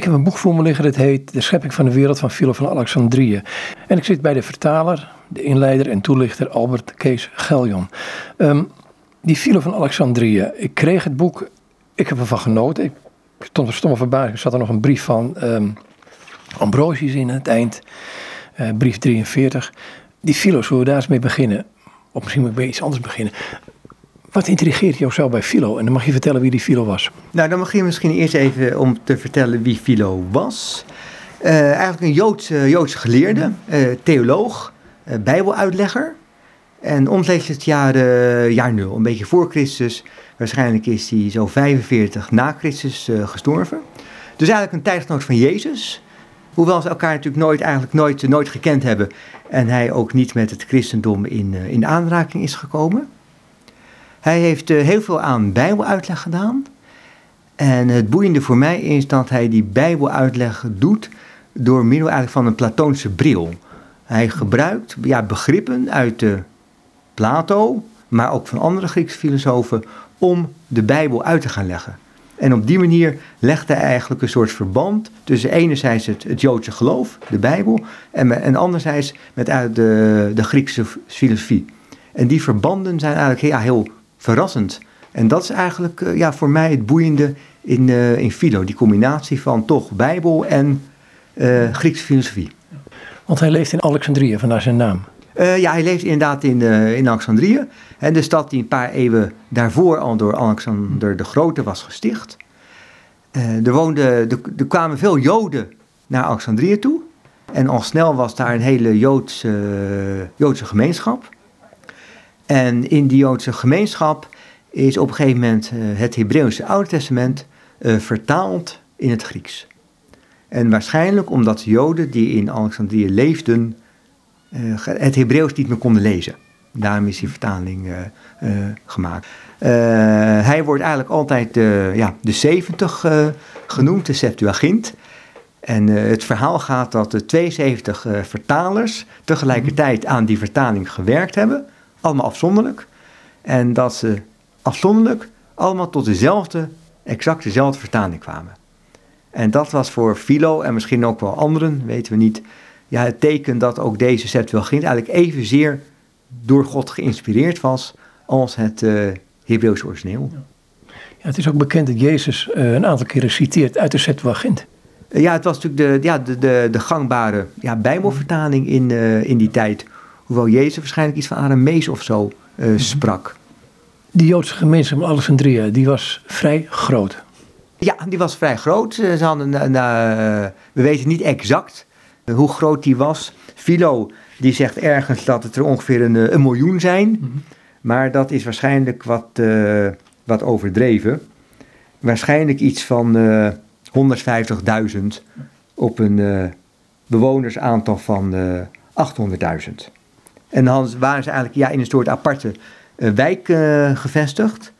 Ik heb een boek voor me liggen, dat heet De schepping van de wereld van Philo van Alexandrië. En ik zit bij de vertaler, de inleider en toelichter Albert Kees Geljon. Um, die Philo van Alexandrië, ik kreeg het boek, ik heb ervan genoten. Ik stond er stomme verbazing, er zat er nog een brief van um, Ambrosius in het eind, uh, brief 43. Die Philo, zullen we daar eens mee beginnen? Of misschien moet ik bij iets anders beginnen. Wat intrigeert jou zo bij Philo? En dan mag je vertellen wie die Philo was. Nou, dan mag je misschien eerst even om te vertellen wie Philo was. Uh, eigenlijk een Joodse, Joodse geleerde, uh, theoloog, uh, bijbeluitlegger. En omstreeks het jaar, jaar nul, een beetje voor Christus. Waarschijnlijk is hij zo 45 na Christus gestorven. Dus eigenlijk een tijdgenoot van Jezus. Hoewel ze elkaar natuurlijk nooit, eigenlijk nooit, nooit gekend hebben. En hij ook niet met het christendom in, in aanraking is gekomen. Hij heeft uh, heel veel aan Bijbeluitleg gedaan. En het boeiende voor mij is dat hij die Bijbeluitleg doet door middel eigenlijk van een Platoonse bril. Hij gebruikt ja, begrippen uit de Plato, maar ook van andere Griekse filosofen, om de Bijbel uit te gaan leggen. En op die manier legt hij eigenlijk een soort verband tussen enerzijds het, Joodse geloof, de Bijbel, en, anderzijds met de, de Griekse filosofie. En die verbanden zijn eigenlijk ja, heel verrassend. En dat is eigenlijk uh, ja, voor mij het boeiende in, uh, in Philo. Die combinatie van toch Bijbel en uh, Griekse filosofie. Want hij leeft in Alexandrië, vandaar zijn naam. ja, hij leeft inderdaad in, in Alexandrië. En de stad die een paar eeuwen daarvoor al door Alexander de Grote was gesticht. er, woonden, er, er kwamen veel Joden naar Alexandrië toe. En al snel was daar een hele Joodse, Joodse gemeenschap. En in die Joodse gemeenschap is op een gegeven moment uh, het Hebreeuwse Oude Testament uh, vertaald in het Grieks. En waarschijnlijk omdat Joden die in Alexandrië leefden uh, het Hebreeuws niet meer konden lezen. Daarom is die vertaling gemaakt. hij wordt eigenlijk altijd de, ja, de 70 genoemd, de Septuagint. En het verhaal gaat dat de 72 vertalers tegelijkertijd aan die vertaling gewerkt hebben allemaal afzonderlijk. En dat ze afzonderlijk allemaal tot dezelfde, exact dezelfde vertaling kwamen. En dat was voor Philo en misschien ook wel anderen, weten we niet, ja, het teken dat ook deze Septuagint eigenlijk evenzeer door God geïnspireerd was als het uh, Hebreeuws origineel. Ja, het is ook bekend dat Jezus uh, een aantal keren citeert uit de Septuagint. Ja, het was natuurlijk de, ja, de, de, de gangbare ja, Bijbelvertaling in, uh, in die tijd. Hoewel Jezus waarschijnlijk iets van Aramees of zo uh, sprak. Die Joodse gemeenschap in Alexandria, die was vrij groot. Ja, die was vrij groot. Ze hadden, uh, we weten niet exact hoe groot die was. Philo die zegt ergens dat het er ongeveer een, een miljoen zijn. Mm -hmm. Maar dat is waarschijnlijk wat, wat overdreven. Waarschijnlijk iets van 150.000 op een bewonersaantal van 800.000. En dan waren ze eigenlijk ja, in een soort aparte uh, wijk uh, gevestigd.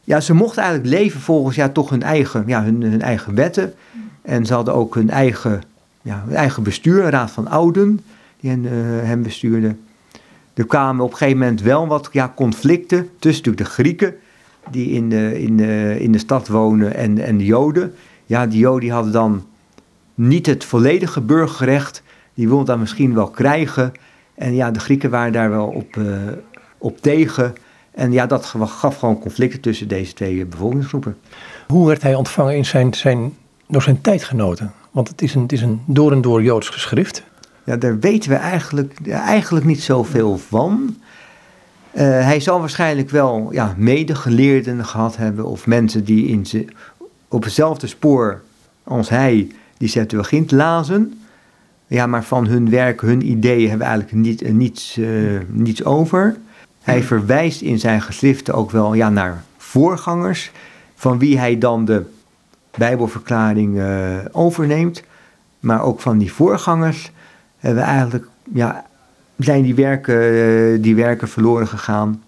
Ja, ze mochten eigenlijk leven volgens ja, toch hun eigen, ja, hun, hun eigen wetten. En ze hadden ook hun eigen, ja, hun eigen bestuur, een raad van ouden, die hen, uh, hem bestuurde. Er kwamen op een gegeven moment wel wat ja, conflicten tussen de Grieken, die in de, in in de stad wonen, en, en de Joden. Ja, die Joden hadden dan niet het volledige burgerrecht. Die wilden dan misschien wel krijgen. En ja, de Grieken waren daar wel op, uh, op tegen. En ja, dat gaf gewoon conflicten tussen deze twee bevolkingsgroepen. Hoe werd hij ontvangen in zijn, zijn, door zijn tijdgenoten? Want het is, een, het is een door en door Joods geschrift. Ja, daar weten we eigenlijk, eigenlijk niet zoveel van. Uh, hij zal waarschijnlijk wel ja, medegeleerden gehad hebben of mensen die in ze, op hetzelfde spoor als hij die Septuagint lazen. Ja, maar van hun werk, hun ideeën hebben we eigenlijk niet, uh, niets, uh, niets over. Hij verwijst in zijn geschriften ook wel ja, naar voorgangers, van wie hij dan de Bijbelverklaring uh, overneemt. Maar ook van die voorgangers hebben we eigenlijk, ja, zijn die werken, die werken verloren gegaan.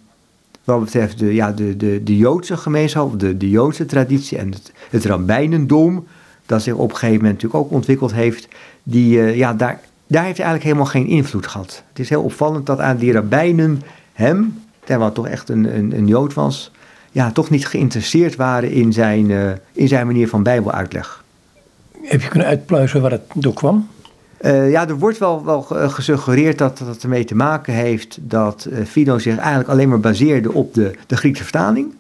Wat betreft de, ja, de, de, de Joodse gemeenschap, de, de Joodse traditie en het, het rabbijnendom, dat zich op een gegeven moment natuurlijk ook ontwikkeld heeft die, uh, ja, daar, daar heeft hij eigenlijk helemaal geen invloed gehad. Het is heel opvallend dat aan die rabbijnen hem, terwijl toch echt een, een, een Jood was, ja, toch niet geïnteresseerd waren in zijn, uh, in zijn manier van bijbeluitleg. Heb je kunnen uitpluizen waar het door kwam? Uh, ja, er wordt wel, wel gesuggereerd dat dat ermee te maken heeft dat Philo zich eigenlijk alleen maar baseerde op de, de Griekse vertaling.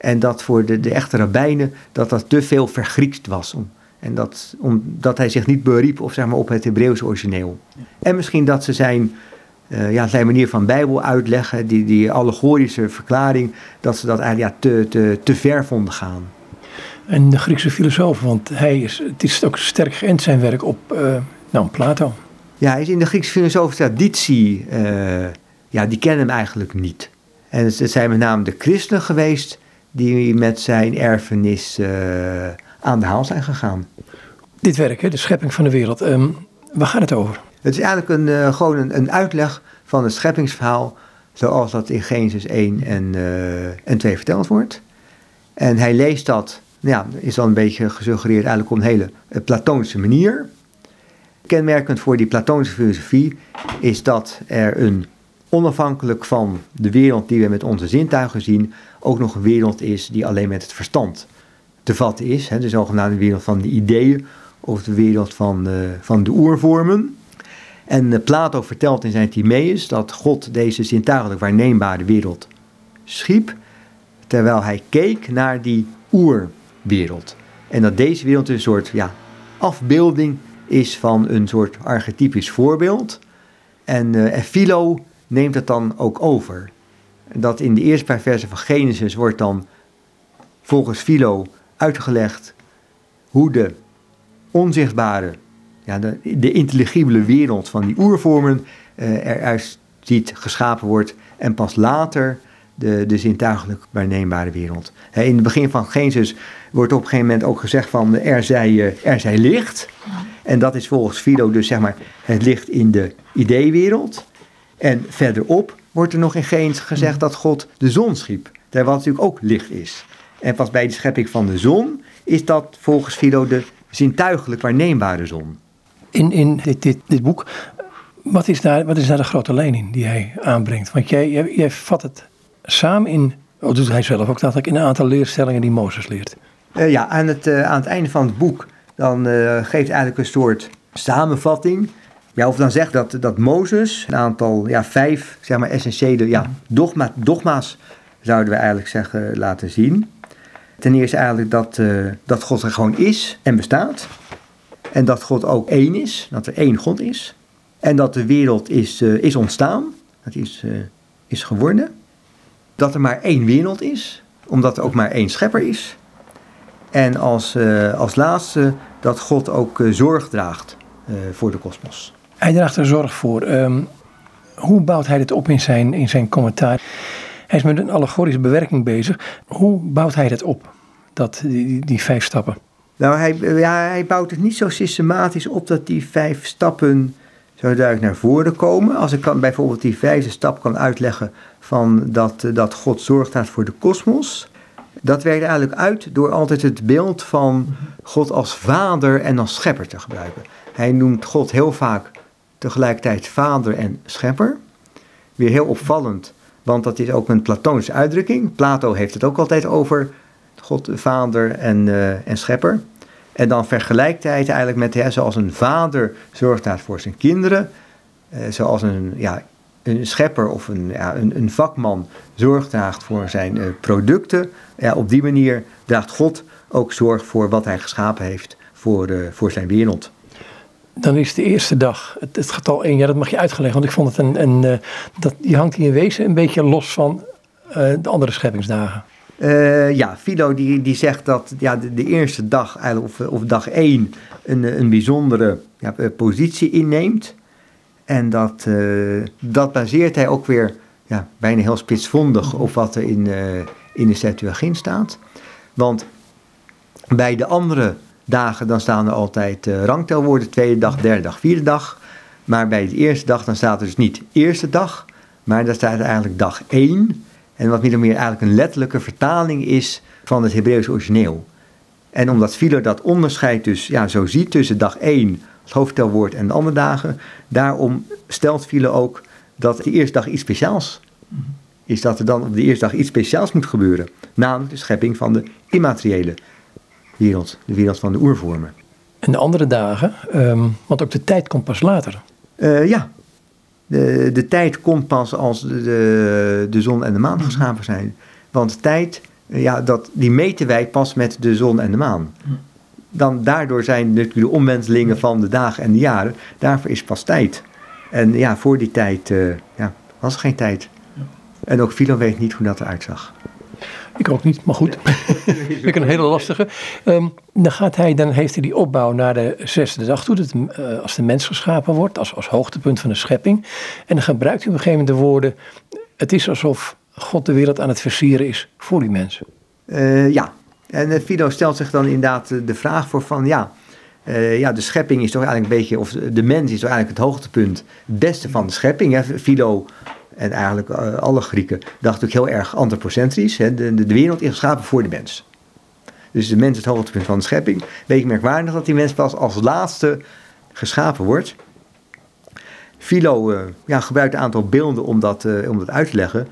En dat voor de, de echte rabbijnen dat dat te veel vergriekst was. Om, en dat, omdat hij zich niet beriep of zeg maar, op het Hebreeuwse origineel. En misschien dat ze zijn, uh, ja, zijn manier van Bijbel uitleggen, die, die allegorische verklaring, dat ze dat eigenlijk ja, te, te, te ver vonden gaan. En de Griekse filosoof, want hij is, het is ook sterk geënt zijn werk op uh, nou, Plato. Ja, hij is in de Griekse filosofische traditie, uh, ja, die kennen hem eigenlijk niet. En het zijn met name de christenen geweest die met zijn erfenis uh, aan de haal zijn gegaan. Dit werk, hè, de schepping van de wereld, um, waar gaat het over? Het is eigenlijk een, uh, gewoon een, een, uitleg van het scheppingsverhaal zoals dat in Genesis 1 en, uh, en 2 verteld wordt. En hij leest dat, ja, is dan een beetje gesuggereerd eigenlijk op een hele platonische manier. Kenmerkend voor die platonische filosofie is dat er een onafhankelijk van de wereld die we met onze zintuigen zien, ook nog een wereld is die alleen met het verstand te vatten is. Hè, de zogenaamde wereld van de ideeën of de wereld van, uh, van de oervormen. En uh, Plato vertelt in zijn Timaeus dat God deze zintuigelijk waarneembare wereld schiep, terwijl hij keek naar die oerwereld. En dat deze wereld een soort ja, afbeelding is van een soort archetypisch voorbeeld. En, uh, en Philo neemt het dan ook over. Dat in de eerste paar versen van Genesis wordt dan volgens Philo uitgelegd hoe de onzichtbare, ja, de, de intelligibele wereld van die oervormen uh, eruit ziet, geschapen wordt. En pas later de, de zintuigelijk waarneembare wereld. He, in het begin van Genesis wordt op een gegeven moment ook gezegd van er zij, uh, er zij licht. En dat is volgens Philo dus zeg maar het licht in de ideewereld. En verderop wordt er nog in Genesis gezegd dat God de zon schiep. Terwijl het natuurlijk ook licht is. En pas bij de schepping van de zon is dat volgens Philo de zintuigelijk waarneembare zon. In, in dit, dit, dit boek, wat is, daar, wat is daar de grote lijn in die hij aanbrengt? Want jij, jij, jij vat het samen in, oh, doet hij zelf ook, dat ik in een aantal leerstellingen die Mozes leert. Uh, ja, aan het, uh, aan het einde van het boek, dan uh, geeft eigenlijk een soort samenvatting ja, of dan zegt dat, dat Mozes een aantal, ja, vijf zeg maar, essentiële ja, dogma, dogma's, zouden we eigenlijk zeggen, laten zien. Ten eerste eigenlijk dat, uh, dat God er gewoon is en bestaat. En dat God ook één is, dat er één God is. En dat de wereld is, uh, is ontstaan, dat is, uh, is geworden. Dat er maar één wereld is, omdat er ook maar één schepper is. En als, als laatste dat God ook zorg draagt voor de kosmos. Hij draagt er zorg voor. Um, hoe bouwt hij dit op in zijn, in zijn commentaar? Hij is met een allegorische bewerking bezig. Hoe bouwt hij dat op, dat, die, die vijf stappen? Nou, hij, ja, hij bouwt het niet zo systematisch op dat die vijf stappen zo duidelijk naar voren komen. Als ik kan, bijvoorbeeld die vijfde stap kan uitleggen van dat, dat God zorgt voor de kosmos. Dat werkt eigenlijk uit door altijd het beeld van God als vader en als schepper te gebruiken. Hij noemt God heel vaak tegelijkertijd vader en schepper. Weer heel opvallend, want dat is ook een Platonische uitdrukking. Plato heeft het ook altijd over God, vader en, uh, en schepper. En dan vergelijkt hij het eigenlijk met, hè, zoals een vader zorgt voor zijn kinderen, uh, zoals een, ja, een schepper of een, ja, een, een vakman zorg draagt voor zijn uh, producten. Ja, op die manier draagt God ook zorg voor wat hij geschapen heeft voor, voor zijn wereld dan is de eerste dag, het, het, getal 1, ja, dat mag je uitgelegd, want ik vond het een, een uh, dat, die hangt in wezen een beetje los van uh, de andere scheppingsdagen. Uh, ja, Philo die, die zegt dat ja, de, eerste dag, of, of dag 1, een, een bijzondere ja, positie inneemt. En dat, dat baseert hij ook weer ja, bijna heel spitsvondig op wat er in, in de Septuagint staat. Want bij de andere dagen, dan staan er altijd uh, rangtelwoorden. Tweede dag, derde dag, vierde dag. Maar bij de eerste dag, dan staat er dus niet eerste dag. Maar daar staat eigenlijk dag 1. En wat meer of meer eigenlijk een letterlijke vertaling is van het Hebreeuws origineel. En omdat Philo dat onderscheid dus ja, zo ziet tussen dag 1, het hoofdtelwoord, en de andere dagen. Daarom stelt Philo ook dat de eerste dag iets speciaals is. Dat er dan op de eerste dag iets speciaals moet gebeuren. Namelijk de schepping van de immateriële wereld, de wereld van de oervormen. En de andere dagen, ehm, want ook de tijd komt pas later. Uh, ja, de, de tijd komt pas als de, de zon en de maan geschapen zijn. Want tijd, ja, dat, die meten wij pas met de zon en de maan. Dan, daardoor zijn natuurlijk de omwentelingen van de dagen en de jaren. Daarvoor is pas tijd. En ja, voor die tijd uh, ja, was er geen tijd. En ook Philo weet niet hoe dat eruit zag. Ik ook niet, maar goed. Vind ik een hele lastige. Um, dan, gaat hij, dan heeft hij die opbouw naar de zesde dag toe, dat, uh, als de mens geschapen wordt, als, als hoogtepunt van de schepping. En dan gebruikt hij op een gegeven moment de woorden: Het is alsof God de wereld aan het versieren is voor die mensen. Uh, ja, en uh, Fido stelt zich dan inderdaad de vraag voor van ja. Uh, ja, de schepping is toch eigenlijk een beetje, of de mens is toch eigenlijk het hoogtepunt, het beste van de schepping. Hè? Philo en eigenlijk uh, alle Grieken dachten ook heel erg antropocentrisch. Hè? De, de, wereld is geschapen voor de mens. Dus de mens is het hoogtepunt van de schepping. Beetje merkwaardig dat die mens pas als laatste geschapen wordt. Philo uh, ja, gebruikt een aantal beelden om dat, uh, om dat uit te leggen.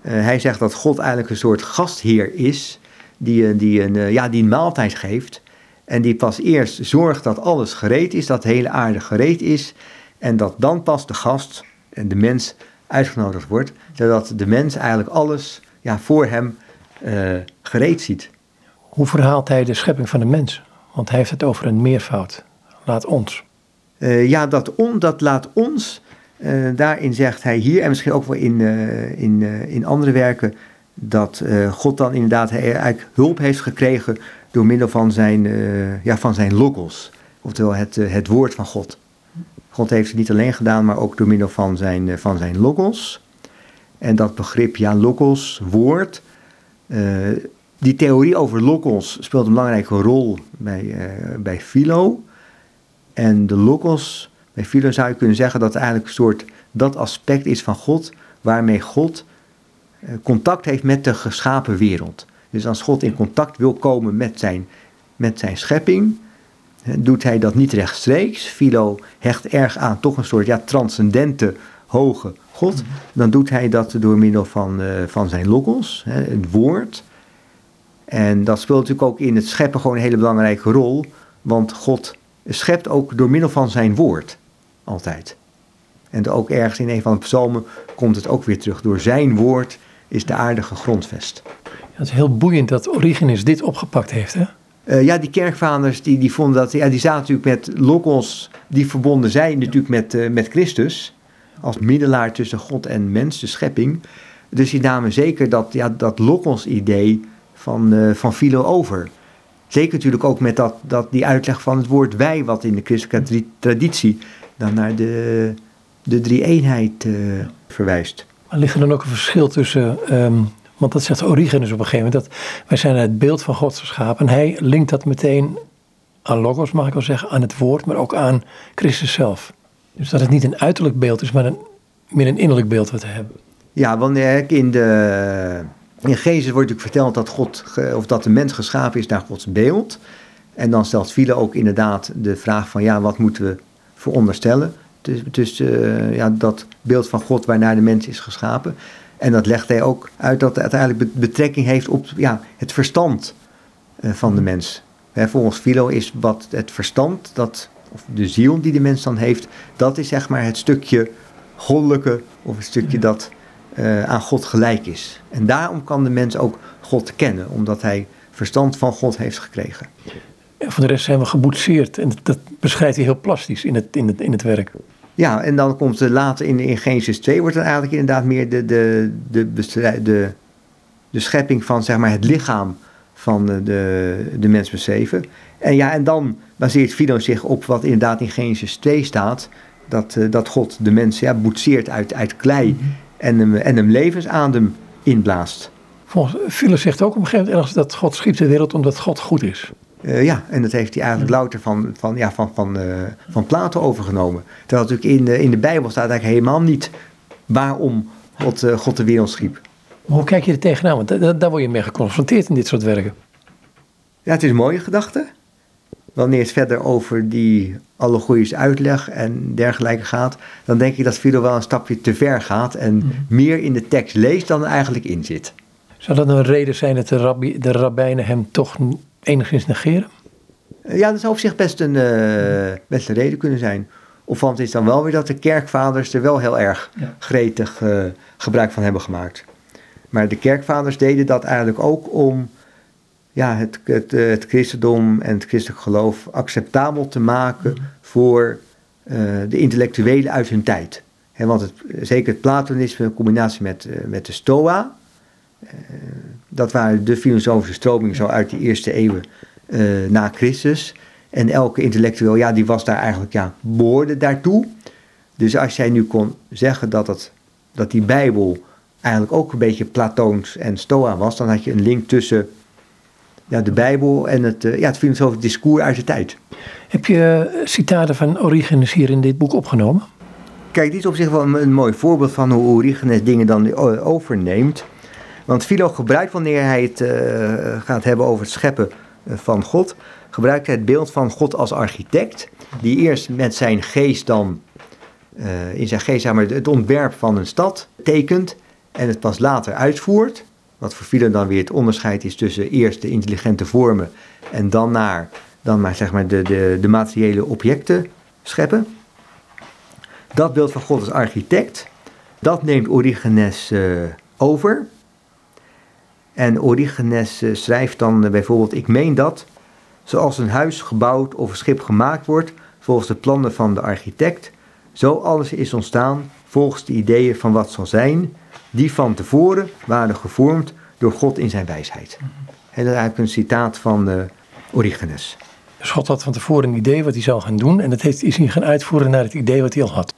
hij zegt dat God eigenlijk een soort gastheer is, die, die, een, ja, die een maaltijd geeft. En die pas eerst zorgt dat alles gereed is, dat de hele aarde gereed is. En dat dan pas de gast en de mens uitgenodigd wordt, zodat de mens eigenlijk alles ja, voor hem uh, gereed ziet. Hoe verhaalt hij de schepping van de mens? Want hij heeft het over een meervoud. Laat ons. Uh, ja, dat, on, dat laat ons. Uh, daarin zegt hij hier, en misschien ook wel in, in, in andere werken, dat God dan inderdaad eigenlijk hulp heeft gekregen door middel van zijn, ja, van zijn logos. Oftewel het, het woord van God. God heeft het niet alleen gedaan, maar ook door middel van zijn, eh, van zijn logos. En dat begrip, ja, logos, woord. Uh, die theorie over logos speelt een belangrijke rol bij, uh, bij Philo. En de logos, bij Philo zou je kunnen zeggen dat het eigenlijk een soort dat aspect is van God, waarmee God contact heeft met de geschapen wereld. Dus als God in contact wil komen met zijn, met zijn schepping, doet hij dat niet rechtstreeks. Philo hecht erg aan toch een soort ja, transcendente, hoge God. Dan doet hij dat door middel van, uh, van zijn logos, hè, het woord. En dat speelt natuurlijk ook in het scheppen gewoon een hele belangrijke rol. Want God schept ook door middel van zijn woord. Altijd. En ook ergens in een van de psalmen komt het ook weer terug. Door zijn woord is de aarde gegrondvest. Ja, het is heel boeiend dat Origenes dit opgepakt heeft, hè? Uh, ja, die kerkvaders die, die vonden dat, ja, die zaten natuurlijk met logos, die verbonden zijn natuurlijk met, uh, met Christus, als middelaar tussen God en mens, de schepping. Dus die namen zeker dat, ja, dat logos-idee van, uh, van Philo over. Zeker natuurlijk ook met dat, dat die uitleg van het woord wij, wat in de christelijke traditie dan naar de, de drie-eenheid verwijst. Maar ligt er dan ook een verschil tussen um, want dat zegt Origenes op een gegeven moment. Dat wij zijn het beeld van God geschapen. En hij linkt dat meteen aan logos, mag ik wel zeggen. Aan het woord, maar ook aan Christus zelf. Dus dat het niet een uiterlijk beeld is, maar een, meer een innerlijk beeld wat we hebben. Ja, wanneer in de... In Genesis wordt natuurlijk verteld dat, God, of dat de mens geschapen is naar Gods beeld. En dan stelt Philo ook inderdaad de vraag van ja, wat moeten we veronderstellen? Dus, dus uh, ja, dat beeld van God waarnaar de mens is geschapen. En dat legt hij ook uit dat het uiteindelijk betrekking heeft op ja, het verstand uh, van de mens. Hè, volgens Philo is wat het verstand, dat, of de ziel die de mens dan heeft, dat is zeg maar het stukje goddelijke of het stukje dat uh, aan God gelijk is. En daarom kan de mens ook God kennen, omdat hij verstand van God heeft gekregen. En voor de rest zijn we geboetseerd en dat beschrijft hij heel plastisch in het, in het, in het werk. Ja, en dan komt er later in, in Genesis 2 wordt het eigenlijk inderdaad meer de, de, de, de, de schepping van zeg maar, het lichaam van de, de, mens beschreven. En ja, en dan baseert Philo zich op wat inderdaad in Genesis 2 staat. Dat, uh, dat God de mens ja, boetseert uit, uit klei mm -hmm. en, hem, en hem levensadem inblaast. Volgens Philo zegt ook op een gegeven moment dat God schiep de wereld omdat God goed is. Uh, ja, en dat heeft hij eigenlijk louter van, van, ja, van, van, uh, van Plato overgenomen. Terwijl natuurlijk in de, in de Bijbel staat eigenlijk helemaal niet waarom God, uh, God de wereld schiep. Maar hoe kijk je er tegenaan? Want daar, daar word je mee geconfronteerd in dit soort werken. Ja, het is een mooie gedachte. Wanneer het verder over die allegorische uitleg en dergelijke gaat, dan denk ik dat Philo wel een stapje te ver gaat en mm. meer in de tekst leest dan er eigenlijk in zit. Zou dat een reden zijn dat de, rabbi, de rabbijnen hem toch enigszins negeren? Ja, dat zou op zich best een, uh, best een reden kunnen zijn. Opvallend is dan wel weer dat de kerkvaders er wel heel erg gretig uh, gebruik van hebben gemaakt. Maar de kerkvaders deden dat eigenlijk ook om ja, het, het, het christendom en het christelijk geloof acceptabel te maken mm. voor uh, de intellectuelen uit hun tijd. He, want het, zeker het Platonisme in combinatie met, met de Stoa, dat waren de filosofische stromingen zo uit de eerste eeuwen na Christus. En elke intellectueel, ja, die was daar eigenlijk, ja, behoorde daartoe. Dus als jij nu kon zeggen dat, het, dat die Bijbel eigenlijk ook een beetje Platoons en Stoa was, dan had je een link tussen ja, de Bijbel en het, uh, ja, het filosofisch discours uit de tijd. Heb je eh, citaten van Origenes hier in dit boek opgenomen? Kijk, dit is op zich wel een, mooi voorbeeld van hoe Origenes dingen dan overneemt. Want Philo gebruikt, wanneer hij het uh, gaat hebben over het scheppen van God, gebruikt hij het beeld van God als architect, die eerst met zijn geest dan, uh, in zijn geest maar, het ontwerp van een stad tekent en het pas later uitvoert. Wat voor Philo dan weer het onderscheid is tussen eerst de intelligente vormen en dan naar dan maar, zeg maar de, de, de materiële objecten scheppen. Dat beeld van God als architect, dat neemt Origenes over. En Origenes uh, schrijft dan uh, bijvoorbeeld: Ik meen dat, zoals een huis gebouwd of een schip gemaakt wordt volgens de plannen van de architect, zo alles is ontstaan volgens de ideeën van wat zal zijn, die van tevoren waren gevormd door God in zijn wijsheid. En dat is eigenlijk een citaat van Origenes. Dus God had van tevoren een idee wat hij zou gaan doen en dat heeft, is hij gaan uitvoeren naar het idee wat hij al had.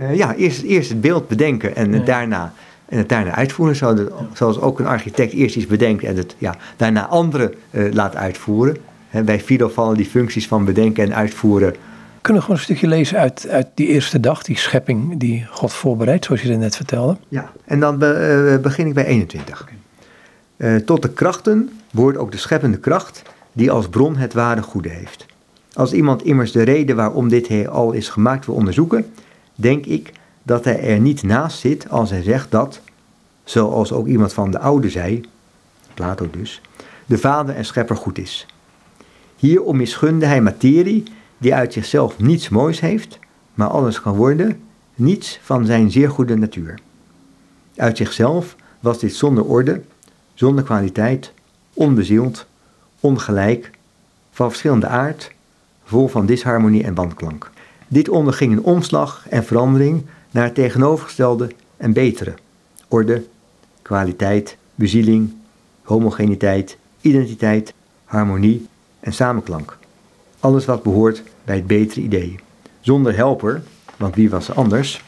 Uh, ja, eerst, eerst het beeld bedenken en, daarna, en het daarna uitvoeren. zoals ook een architect eerst iets bedenkt en het ja, daarna anderen uh, laat uitvoeren. He, bij Fido vallen die functies van bedenken en uitvoeren. Kunnen we gewoon een stukje lezen uit, uit die eerste dag, die schepping die God voorbereidt, zoals je net vertelde? Ja, en dan be, uh, begin ik bij 21. Okay. tot de krachten behoort ook de scheppende kracht die als bron het ware goede heeft. Als iemand immers de reden waarom dit al is gemaakt wil onderzoeken, denk ik dat hij er niet naast zit als hij zegt dat, zoals ook iemand van de oude zei, Plato dus, de vader en schepper goed is. Hierom misgunde hij materie die uit zichzelf niets moois heeft, maar alles kan worden, niets van zijn zeer goede natuur. Uit zichzelf was dit zonder orde, zonder kwaliteit, onbezield, ongelijk, van verschillende aard, vol van disharmonie en wanklank. Dit onderging een omslag en verandering naar het tegenovergestelde en betere. Orde, kwaliteit, bezieling, homogeniteit, identiteit, harmonie en samenklank. Alles wat behoort bij het betere idee. Zonder helper, want wie was anders?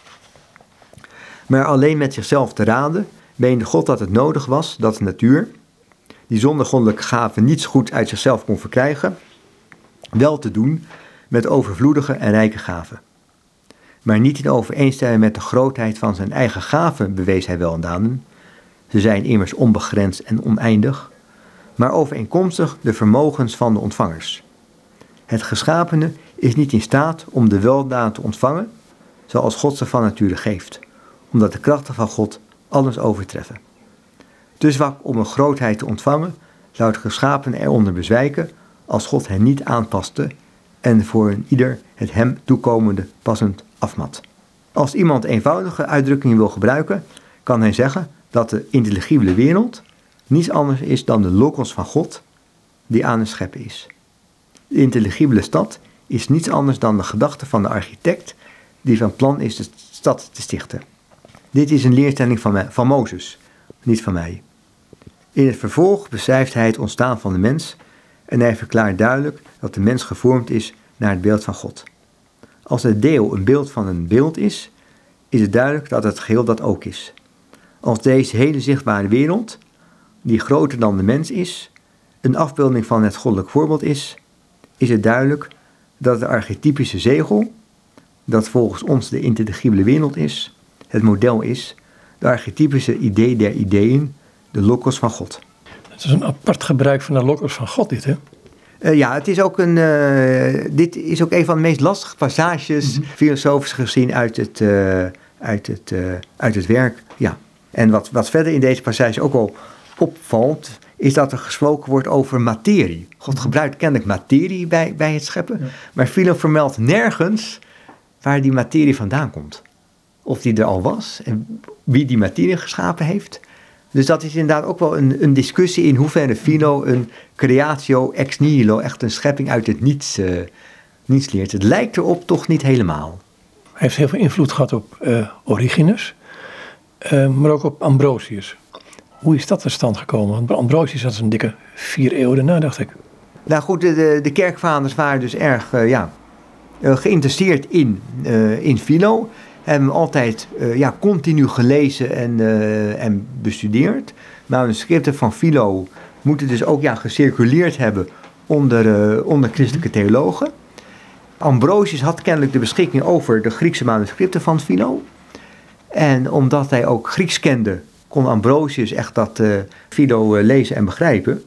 Maar alleen met zichzelf te raden, meende God dat het nodig was dat de natuur, die zonder goddelijke gaven niets goed uit zichzelf kon verkrijgen, wel te doen met overvloedige en rijke gaven. Maar niet in overeenstemming met de grootheid van zijn eigen gaven bewees hij wel daden. Ze zijn immers onbegrensd en oneindig, maar overeenkomstig de vermogens van de ontvangers. Het geschapene is niet in staat om de weldaad te ontvangen, zoals God ze van nature geeft, omdat de krachten van God alles overtreffen. Te zwak om een grootheid te ontvangen, zou het geschapen eronder bezwijken als God hen niet aanpaste en voor een ieder het hem toekomende passend afmat. Als iemand eenvoudige uitdrukkingen wil gebruiken, kan hij zeggen dat de intelligibele wereld niets anders is dan de logos van God die aan het scheppen is. De intelligibele stad is niets anders dan de gedachte van de architect die van plan is de stad te stichten. Dit is een leerstelling van, van Mozes, niet van mij. In het vervolg beschrijft hij het ontstaan van de mens en hij verklaart duidelijk dat de mens gevormd is naar het beeld van God. Als het deel een beeld van een beeld is, is het duidelijk dat het geheel dat ook is. Als deze hele zichtbare wereld, die groter dan de mens is, een afbeelding van het goddelijk voorbeeld is, is het duidelijk dat het archetypische zegel, dat volgens ons de intelligibele wereld is, het model is, de archetypische idee der ideeën, de logos van God. Het is een apart gebruik van de logos van God, dit hè? Uh, ja, het is ook een, uh, dit is ook een van de meest lastige passages, mm -hmm. filosofisch gezien, uit het, uh, uit het, uit het werk. Ja. En wat, wat verder in deze passage ook al opvalt, is dat er gesproken wordt over materie. God gebruikt kennelijk materie bij, bij het scheppen, maar Philo vermeldt nergens waar die materie vandaan komt. Of die er al was en wie die materie geschapen heeft. Dus dat is inderdaad ook wel een, een discussie in hoeverre Philo een creatio ex nihilo, echt een schepping uit het niets, uh, niets leert. Het lijkt erop toch niet helemaal. Hij heeft heel veel invloed gehad op uh, Origenes, uh, maar ook op Ambrosius. Hoe is dat tot stand gekomen? Want Ambrosius had een dikke vier eeuwen daarna, dacht ik. Nou goed, de, de kerkvaders waren dus erg ja, geïnteresseerd in, in Philo hebben altijd uh, ja, continu gelezen en, uh, en bestudeerd. Manuscripten van Philo moeten dus ook ja, gecirculeerd hebben onder, uh, onder christelijke theologen. Ambrosius had kennelijk de beschikking over de Griekse manuscripten van Philo. En omdat hij ook Grieks kende, kon Ambrosius echt dat Philo lezen en begrijpen.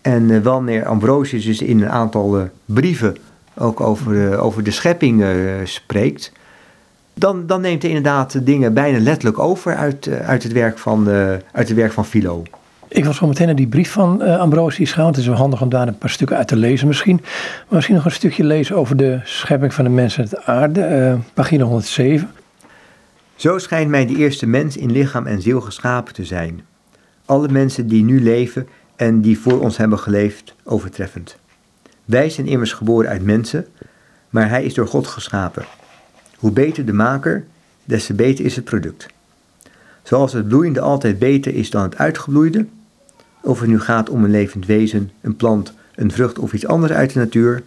En wanneer Ambrosius dus in een aantal brieven ook over, over de schepping spreekt, dan, dan neemt hij inderdaad dingen bijna letterlijk over uit, eh, uit, het, werk van, uh, uit het werk van Philo. Ik was zo meteen naar die brief van uh, Ambrosius gaan. Het is wel handig om daar een paar stukken uit te lezen misschien. Maar misschien nog een stukje lezen over de schepping van de mens en de aarde. Uh, pagina 107. Zo schijnt mij de eerste mens in lichaam en ziel geschapen te zijn. Alle mensen die nu leven en die voor ons hebben geleefd, overtreffend. Wij zijn immers geboren uit mensen, maar hij is door God geschapen. Hoe beter de maker, des te beter is het product. Zoals het bloeiende altijd beter is dan het uitgebloeide, of het nu gaat om een levend wezen, een plant, een vrucht of iets anders uit de natuur,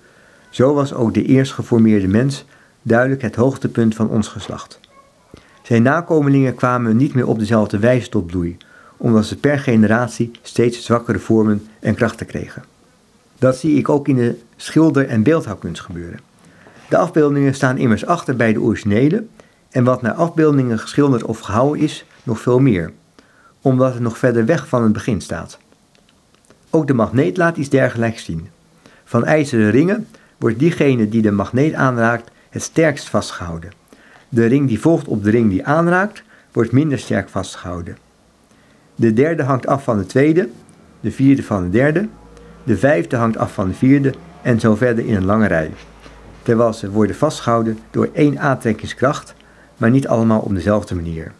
zo was ook de eerst geformeerde mens duidelijk het hoogtepunt van ons geslacht. Zijn nakomelingen kwamen niet meer op dezelfde wijze tot bloei, omdat ze per generatie steeds zwakkere vormen en krachten kregen. Dat zie ik ook in de schilder- en beeldhouwkunst gebeuren. De afbeeldingen staan immers achter bij de originele en wat naar afbeeldingen geschilderd of gehouden is, nog veel meer, omdat het nog verder weg van het begin staat. Ook de magneet laat iets dergelijks zien. Van ijzeren ringen wordt diegene die de magneet aanraakt het sterkst vastgehouden. De ring die volgt op de ring die aanraakt, wordt minder sterk vastgehouden. De derde hangt af van de tweede, de vierde van de derde, de vijfde hangt af van de vierde en zo verder in een lange rij terwijl ze worden vastgehouden door één aantrekkingskracht, maar niet allemaal op dezelfde manier.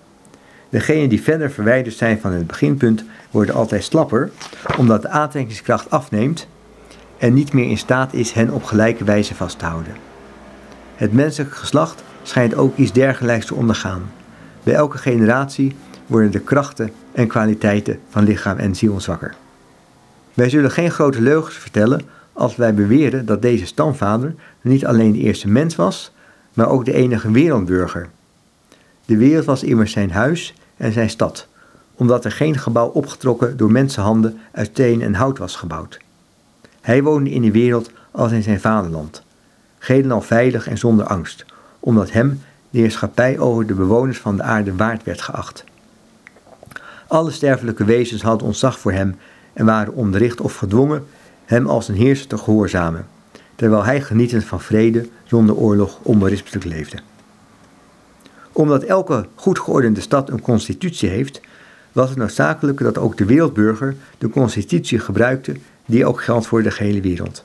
Degenen die verder verwijderd zijn van het beginpunt worden altijd slapper, omdat de aantrekkingskracht afneemt en niet meer in staat is hen op gelijke wijze vast te houden. Het menselijk geslacht schijnt ook iets dergelijks te ondergaan. Bij elke generatie worden de krachten en kwaliteiten van lichaam en ziel zwakker. Wij zullen geen grote leugens vertellen als wij beweren dat deze stamvader niet alleen de eerste mens was, maar ook de enige wereldburger. De wereld was immers zijn huis en zijn stad, omdat er geen gebouw opgetrokken door mensenhanden uit steen en hout was gebouwd. Hij woonde in de wereld als in zijn vaderland, geheel veilig en zonder angst, omdat hem de heerschappij over de bewoners van de aarde waard werd geacht. Alle sterfelijke wezens hadden ontzag voor hem en waren onderricht of gedwongen hem als een heerser te gehoorzamen, terwijl hij genietend van vrede zonder oorlog onberispelijk leefde. Omdat elke goed geordende stad een constitutie heeft, was het noodzakelijk dat ook de wereldburger de constitutie gebruikte die ook geldt voor de gehele wereld.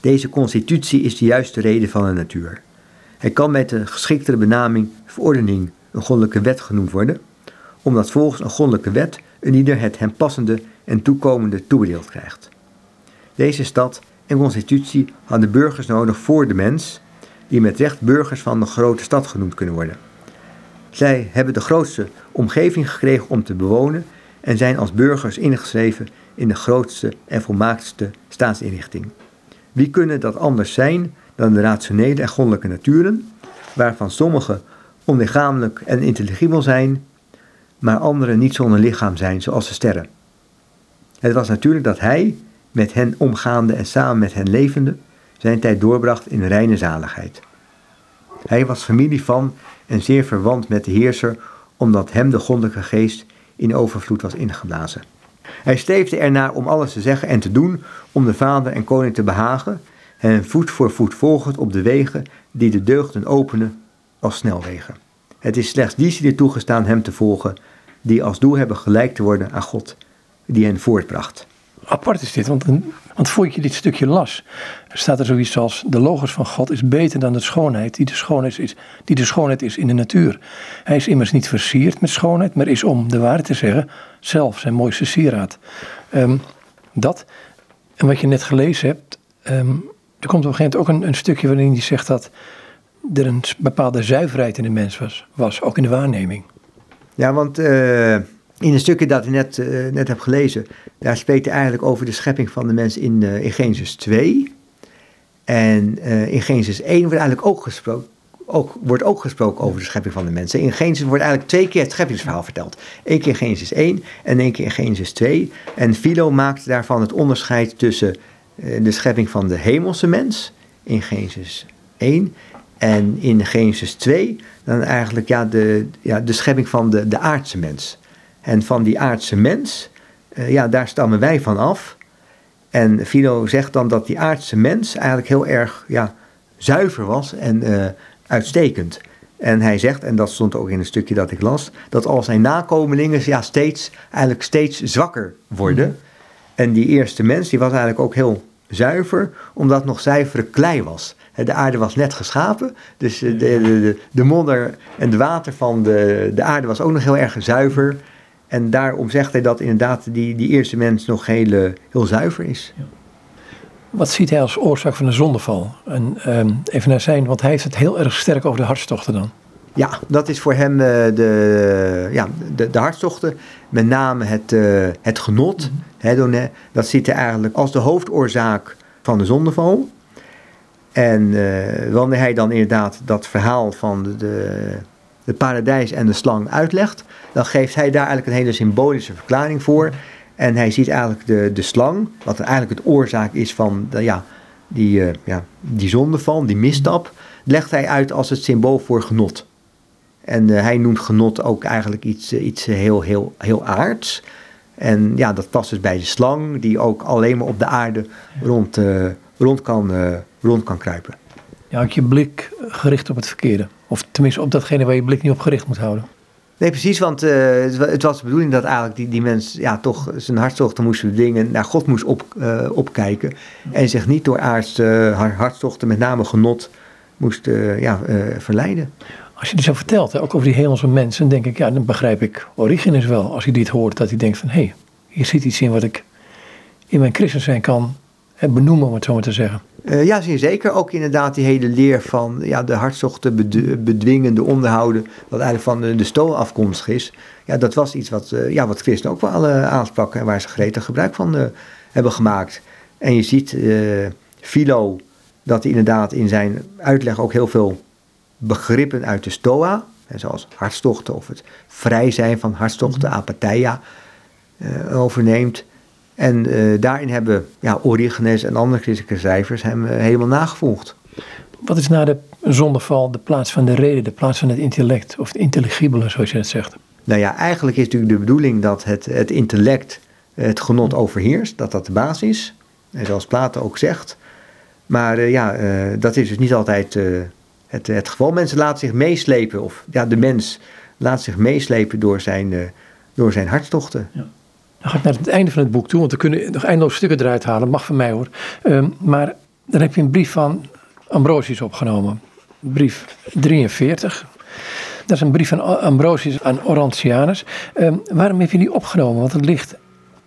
Deze constitutie is de juiste reden van de natuur. Hij kan met de geschiktere benaming verordening een goddelijke wet genoemd worden, omdat volgens een goddelijke wet een ieder het hem passende en toekomende toebedeeld krijgt. Deze stad en constitutie hadden burgers nodig voor de mens, die met recht burgers van de grote stad genoemd kunnen worden. Zij hebben de grootste omgeving gekregen om te bewonen en zijn als burgers ingeschreven in de grootste en volmaaktste staatsinrichting. Wie kunnen dat anders zijn dan de rationele en goddelijke naturen, waarvan sommige onlichamelijk en intelligibel zijn, maar andere niet zonder lichaam zijn, zoals de sterren. Het was natuurlijk dat hij, met hen omgaande en samen met hen levende, zijn tijd doorbracht in reine zaligheid. Hij was familie van en zeer verwant met de heerser, omdat hem de goddelijke geest in overvloed was ingeblazen. Hij streefde ernaar om alles te zeggen en te doen om de vader en koning te behagen, en voet voor voet volgend op de wegen die de deugden openen als snelwegen. Het is slechts die die toegestaan hem te volgen, die als doel hebben gelijk te worden aan God die hen voortbracht. Apart is dit, want, want voordat je dit stukje las, staat er zoiets als: De logos van God is beter dan de schoonheid die de schoonheid is, die de schoonheid is in de natuur. Hij is immers niet versierd met schoonheid, maar is om de waarheid te zeggen, zelf zijn mooiste sieraad. Ehm, dat, en wat je net gelezen hebt, ehm, er komt op een gegeven moment ook een, een stukje waarin hij zegt dat er een bepaalde zuiverheid in de mens was, was ook in de waarneming. Ja, want uh, in een stukje dat ik net, uh, net heb gelezen, daar spreekt hij eigenlijk over de schepping van de mens in, uh, in Genesis 2. En in Genesis 1 wordt eigenlijk ook gesproken, ook, wordt ook gesproken over de schepping van de mensen. In Genesis wordt eigenlijk twee keer het scheppingsverhaal verteld. Eén keer in Genesis 1 en één keer in Genesis 2. En Philo maakt daarvan het onderscheid tussen de schepping van de hemelse mens in Genesis 1 en in Genesis 2 dan eigenlijk ja, de, ja, de schepping van de, de aardse mens. En van die aardse mens, uh, ja, daar stammen wij van af. En Philo zegt dan dat die aardse mens eigenlijk heel erg ja, zuiver was en uh, uitstekend. En hij zegt, en dat stond ook in een stukje dat ik las, dat al zijn nakomelingen ja, steeds, eigenlijk steeds zwakker worden. En die eerste mens, die was eigenlijk ook heel zuiver, omdat nog zuivere klei was. De aarde was net geschapen, dus de, de, de, de modder en het water van de, de aarde was ook nog heel erg zuiver. En daarom zegt hij dat inderdaad die, die eerste mens nog heel, heel zuiver is. Ja. Wat ziet hij als oorzaak van de zondeval? En um, even naar zijn, want hij heeft het heel erg sterk over de hartstochten dan. Ja, dat is voor hem uh, de, ja, de, de hartstochten. Met name het, uh, het genot. Mm -hmm. dat ziet hij eigenlijk als de hoofdoorzaak van de zondeval. En uh, wanneer hij dan inderdaad dat verhaal van de, de, de, paradijs en de slang uitlegt, dan geeft hij daar eigenlijk een hele symbolische verklaring voor. En hij ziet eigenlijk de, de slang, wat eigenlijk het oorzaak is van de, ja, die, uh, ja, die zondeval, die misstap, legt hij uit als het symbool voor genot. En uh, hij noemt genot ook eigenlijk iets, iets heel, heel, heel aards. En ja, dat past dus bij de slang, die ook alleen maar op de aarde rond, rond kan rond kan kruipen. Ja, had je blik gericht op het verkeerde. Tenminste op datgene waar je blik niet op gericht moet houden. Nee, precies, want uh, het was de bedoeling dat eigenlijk die, die mens ja, toch zijn hartstochten moest bedwingen, naar God moest op, uh, opkijken en zich niet door aardse uh, hartstochten, met name genot, moest ja, verleiden. Als je dit zo vertelt, hè, ook over die hemelse mensen, denk ik, ja, dan begrijp ik Origenes wel. Als hij dit hoort, dat hij denkt van, hé, hey, hier zit iets in wat ik in mijn christen zijn kan benoemen, om het zo maar te zeggen. Uh, ja, zeker. Ook inderdaad die hele leer van ja, de hartstochten bedwingende onderhouden, wat eigenlijk van de, de stoel afkomstig is. Ja, dat was iets wat, uh, ja, wat christen ook wel uh, aanspraken en waar ze gretig gebruik van hebben gemaakt. En je ziet Philo dat hij inderdaad in zijn uitleg ook heel veel begrippen uit de stoa, zoals hartstochten of het vrij zijn van hartstochten, mhm. apatheia, overneemt. En uh, daarin hebben ja, Origenes en andere christelijke schrijvers hem uh, helemaal nagevolgd. Wat is na de zondeval de plaats van de reden, de plaats van het intellect of het intelligibele, zoals je het zegt? Nou ja, eigenlijk is natuurlijk de bedoeling dat het, het intellect het genot overheerst, dat dat de basis is. En zoals Plato ook zegt. Maar uh, ja, dat is dus niet altijd het, het geval. Mensen laten zich meeslepen, of ja, de mens laat zich meeslepen door zijn, door zijn hartstochten. Ja. Dan ga ik naar het einde van het boek toe, want we kunnen nog eindeloos stukken eruit halen, mag van mij hoor. Um, maar dan heb je een brief van Ambrosius opgenomen. Brief 43. Dat is een brief van Ambrosius aan Orantianus. Um, waarom heb je die opgenomen? Want het ligt.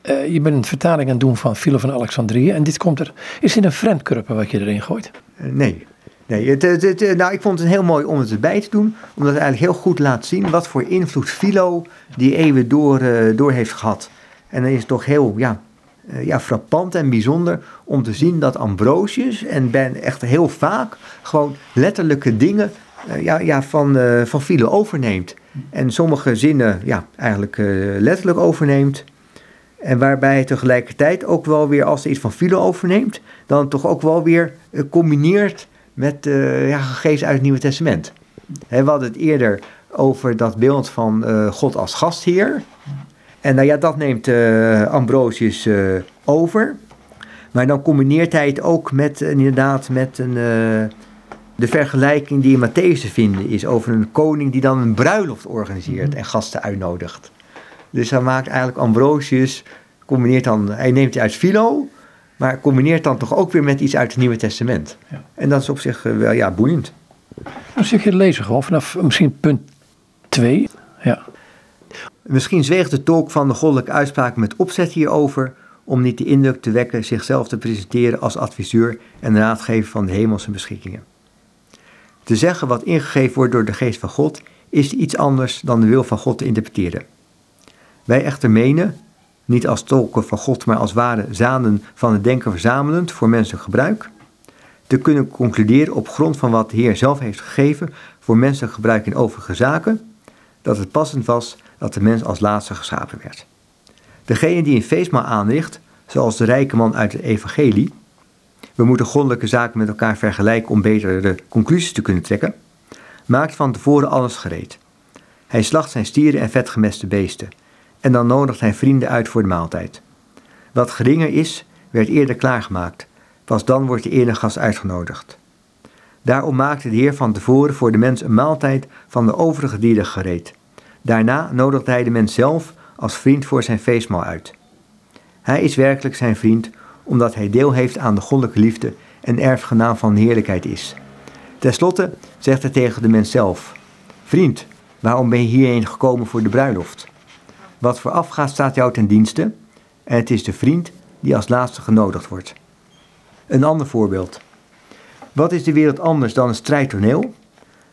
Uh, je bent een vertaling aan het doen van Philo van Alexandrië. En dit komt er. Is dit een vreemdkurper wat je erin gooit? Uh, nee. Nee, het, het, het, nou, ik vond het heel mooi om het erbij te doen, omdat het eigenlijk heel goed laat zien wat voor invloed Philo die eeuwen door, door heeft gehad. En dan is het toch heel ja, uh, ja, frappant en bijzonder om te zien dat Ambrosius en Ben echt heel vaak gewoon letterlijke dingen uh, ja, ja, van, uh, van Philo overneemt. En sommige zinnen ja, eigenlijk letterlijk overneemt. En waarbij hij tegelijkertijd ook wel weer, als hij iets van Philo overneemt, dan toch ook wel weer combineert met ja, gegevens uit het Nieuwe Testament. We hadden het eerder over dat beeld van God als gastheer. En nou ja, dat neemt uh, Ambrosius uh, over. Maar dan combineert hij het ook met, inderdaad, met een, de vergelijking die in Matthäus te vinden is over een koning die dan een bruiloft organiseert en gasten uitnodigt. Dus hij maakt eigenlijk Ambrosius, combineert dan, hij neemt het uit Philo, maar combineert dan toch ook weer met iets uit het Nieuwe Testament. Ja. En dat is op zich eh, wel ja, boeiend. Een stukje lezen gewoon vanaf misschien punt 2. Ja. Misschien zweeg de tolk van de goddelijke uitspraak met opzet hierover om niet de indruk te wekken zichzelf te presenteren als adviseur en raadgever van de hemelse beschikkingen. Te zeggen wat ingegeven wordt door de geest van God is iets anders dan de wil van God te interpreteren. Wij echter menen, niet als tolken van God, maar als ware zaden van het denken verzamelend voor menselijk gebruik, te kunnen concluderen op grond van wat de Heer zelf heeft gegeven voor menselijk gebruik in overige zaken, dat het passend was dat de mens als laatste geschapen werd. Degene die een feestmaal aanricht, zoals de rijke man uit het evangelie, we moeten goddelijke zaken met elkaar vergelijken om betere conclusies te kunnen trekken, maakt van tevoren alles gereed. Hij slacht zijn stieren en vetgemeste beesten, en dan nodigt hij vrienden uit voor de maaltijd. Wat geringer is, werd eerder klaargemaakt, pas dan wordt de eerder gast uitgenodigd. Daarom maakte de Heer van tevoren voor de mens een maaltijd van de overige dieren gereed. Daarna nodigde hij de mens zelf als vriend voor zijn feestmaal uit. Hij is werkelijk zijn vriend, omdat hij deel heeft aan de goddelijke liefde en erfgenaam van heerlijkheid is. Ten slotte zegt hij tegen de mens zelf: Vriend, waarom ben je hierheen gekomen voor de bruiloft? Wat voorafgaat staat jou ten dienste, en het is de vriend die als laatste genodigd wordt. Een ander voorbeeld. Wat is de wereld anders dan een strijdtoneel?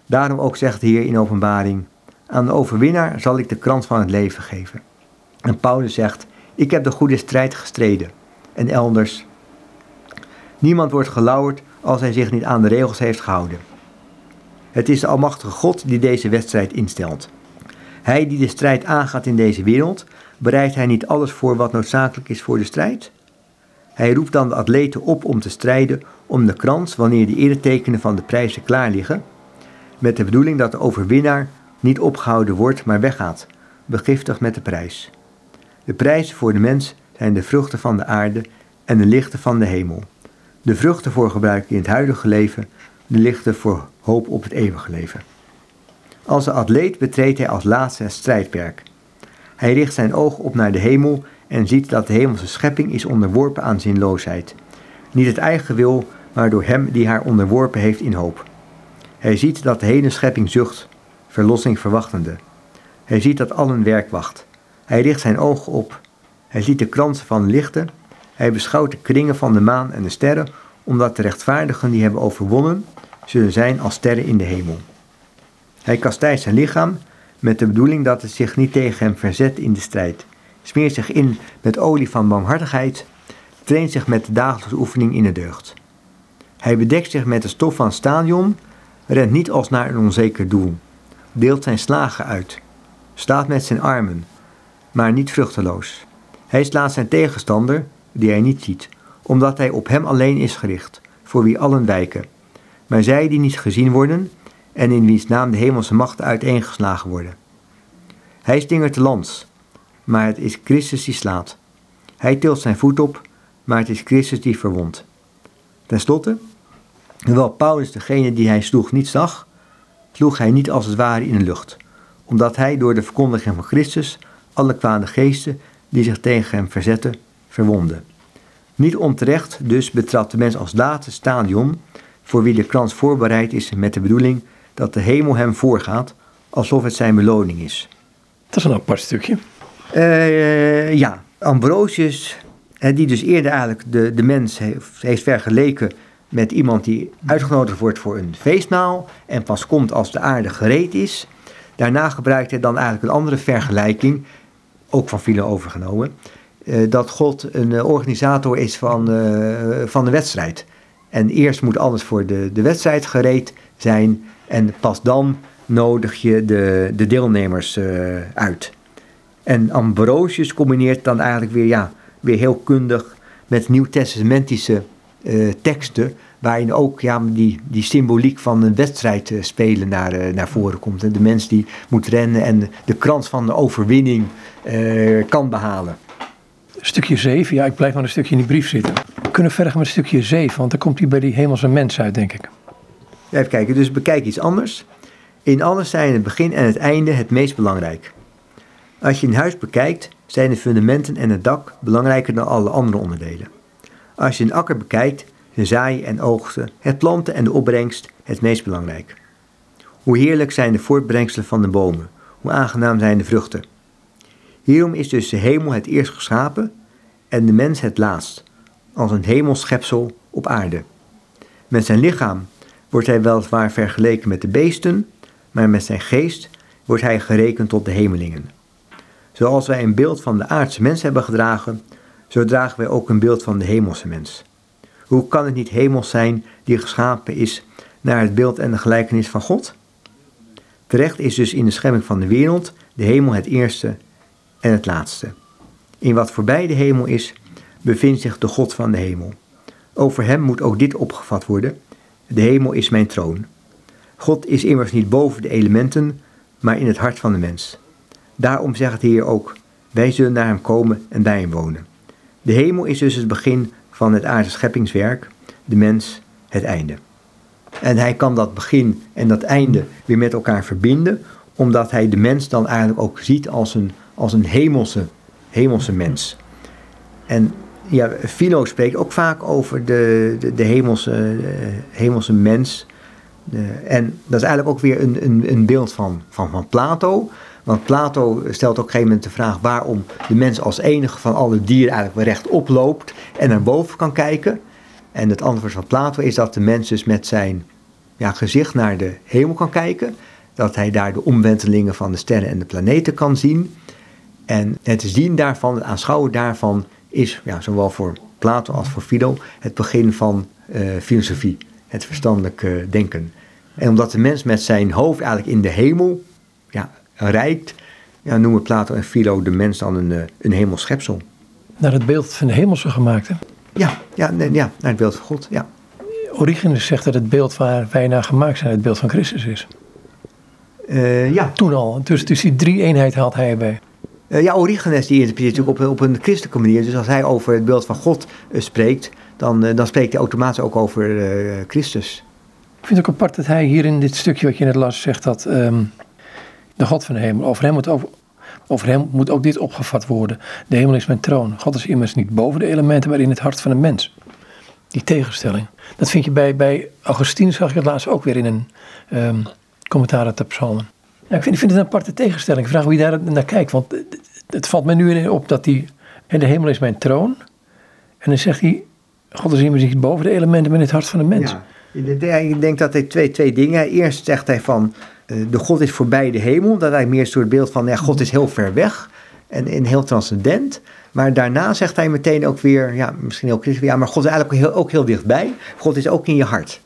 Daarom ook zegt de Heer in openbaring: Aan de overwinnaar zal ik de krans van het leven geven. En Paulus zegt: Ik heb de goede strijd gestreden. En elders: Niemand wordt gelauwerd als hij zich niet aan de regels heeft gehouden. Het is de Almachtige God die deze wedstrijd instelt. Hij die de strijd aangaat in deze wereld, bereidt hij niet alles voor wat noodzakelijk is voor de strijd? Hij roept dan de atleten op om te strijden om de krans wanneer de eretekenen van de prijzen klaar liggen, met de bedoeling dat de overwinnaar niet opgehouden wordt, maar weggaat, begiftigd met de prijs. De prijzen voor de mens zijn de vruchten van de aarde en de lichten van de hemel. De vruchten voor gebruik in het huidige leven, de lichten voor hoop op het eeuwige leven. Als een atleet betreedt hij als laatste het strijdperk. Hij richt zijn oog op naar de hemel en ziet dat de hemelse schepping is onderworpen aan zinloosheid. Niet het eigen wil, maar door hem die haar onderworpen heeft in hoop. Hij ziet dat de hele schepping zucht, verlossing verwachtende. Hij ziet dat allen werk wacht. Hij richt zijn ogen op. Hij ziet de kransen van lichten. Hij beschouwt de kringen van de maan en de sterren, omdat de rechtvaardigen die hebben overwonnen, zullen zijn als sterren in de hemel. Hij kastijdt zijn lichaam met de bedoeling dat het zich niet tegen hem verzet in de strijd, smeert zich in met olie van barmhartigheid, traint zich met de dagelijkse oefening in de deugd. Hij bedekt zich met de stof van stadion, rent niet als naar een onzeker doel, deelt zijn slagen uit, staat met zijn armen, maar niet vruchteloos. Hij slaat zijn tegenstander, die hij niet ziet, omdat hij op hem alleen is gericht, voor wie allen wijken. Maar zij die niet gezien worden, en in wiens naam de hemelse machten uiteengeslagen worden. Hij stingert de lans, maar het is Christus die slaat. Hij tilt zijn voet op, maar het is Christus die verwondt. Ten slotte, hoewel Paulus degene die hij sloeg niet zag, sloeg hij niet als het ware in de lucht, omdat hij door de verkondiging van Christus alle kwade geesten die zich tegen hem verzetten, verwonde. Niet onterecht dus betrad de mens als laatste stadion, voor wie de krans voorbereid is met de bedoeling dat de hemel hem voorgaat, alsof het zijn beloning is. Dat is een apart stukje. Uh, ja, Ambrosius, die dus eerder eigenlijk de, de mens heeft, heeft vergeleken met iemand die uitgenodigd wordt voor een feestmaal en pas komt als de aarde gereed is. Daarna gebruikt hij dan eigenlijk een andere vergelijking, ook van Philo overgenomen, uh, dat God een organisator is van, uh, van de wedstrijd. En eerst moet alles voor de, de wedstrijd gereed zijn en pas dan nodig je de, de deelnemers uit. En Ambrosius combineert dan eigenlijk weer, ja, weer heel kundig met nieuwtestamentische uh, teksten, waarin ook ja, die, die symboliek van een wedstrijd uh, spelen naar, uh, naar voren komt. En de mens die moet rennen en de krans van de overwinning kan behalen. Stukje 7, ja, ik blijf maar een stukje in die brief zitten. We kunnen verder gaan met stukje 7, want dan komt hij bij die hemelse mens uit, denk ik. Even kijken, dus bekijk iets anders. In alles zijn het begin en het einde het meest belangrijk. Als je een huis bekijkt, zijn de fundamenten en het dak belangrijker dan alle andere onderdelen. Als je een akker bekijkt, zijn zaaien en oogsten, het planten en de opbrengst het meest belangrijk. Hoe heerlijk zijn de voortbrengselen van de bomen, hoe aangenaam zijn de vruchten. Hierom is dus de hemel het eerst geschapen en de mens het laatst, als een hemelschepsel op aarde. Met zijn lichaam wordt hij weliswaar vergeleken met de beesten, maar met zijn geest wordt hij gerekend tot de hemelingen. Zoals wij een beeld van de aardse mens hebben gedragen, zo dragen wij ook een beeld van de hemelse mens. Hoe kan het niet hemels zijn die geschapen is naar het beeld en de gelijkenis van God? Terecht is dus in de schepping van de wereld de hemel het eerste en het laatste. In wat voorbij de hemel is, bevindt zich de God van de hemel. Over hem moet ook dit opgevat worden: De hemel is mijn troon. God is immers niet boven de elementen, maar in het hart van de mens. Daarom zegt de Heer ook: Wij zullen naar hem komen en bij hem wonen. De hemel is dus het begin van het aardse scheppingswerk, de mens het einde. En hij kan dat begin en dat einde weer met elkaar verbinden, omdat hij de mens dan eigenlijk ook ziet als een, als een hemelse, hemelse mens. En ja, spreekt ook vaak over de, de, de hemelse, de hemelse mens. De, en dat is eigenlijk ook weer een, een, een beeld van, van, van Plato. Want Plato stelt op een gegeven moment de vraag waarom de mens als enige van alle dieren eigenlijk weer rechtop loopt en naar boven kan kijken. En het antwoord van Plato is dat de mens dus met zijn ja, gezicht naar de hemel kan kijken. Dat hij daar de omwentelingen van de sterren en de planeten kan zien. En het zien daarvan, het aanschouwen daarvan, is ja, zowel voor Plato als voor Philo het begin van uh, filosofie, het verstandelijk denken. En omdat de mens met zijn hoofd eigenlijk in de hemel ja, rijdt, ja, noemen Plato en Philo de mens dan een, uh, een hemelschepsel. Naar het beeld van de hemelse gemaakt, hè? Ja, ja, nee, ja, naar het beeld van God, ja. Origenes zegt dat het beeld waar wij naar gemaakt zijn het beeld van Christus is. Uh, ja. Toen al. Dus, dus die drie eenheid haalt hij erbij. Uh, ja, Origenes die interpreteert natuurlijk op, op een christelijke manier. Dus als hij over het beeld van God uh, spreekt, dan, dan spreekt hij automatisch ook over Christus. Ik vind het ook apart dat hij hier in dit stukje wat je net las zegt dat um, de God van de hemel, over hem, moet over, hem moet ook dit opgevat worden. De hemel is mijn troon. God is immers niet boven de elementen, maar in het hart van een mens. Die tegenstelling. Dat vind je bij, bij Augustinus, zag je het laatst ook weer in een um, commentaar uit de psalmen. Ik, vind, ik vind het een aparte tegenstelling. Ik vraag je daar naar kijkt. Want het, valt me nu op dat en de hemel is mijn troon. En dan zegt hij, God is immers niet boven de elementen, maar in het hart van een mens. Ja, ik denk dat hij twee, twee dingen. Eerst zegt hij van, de God is voorbij de hemel. Dat hij meer een soort beeld van, ja, God is heel ver weg. En, en heel transcendent. Maar daarna zegt hij meteen ook weer, ja, misschien heel kritisch, ja, maar God is eigenlijk heel, ook heel dichtbij. God is ook in je hart.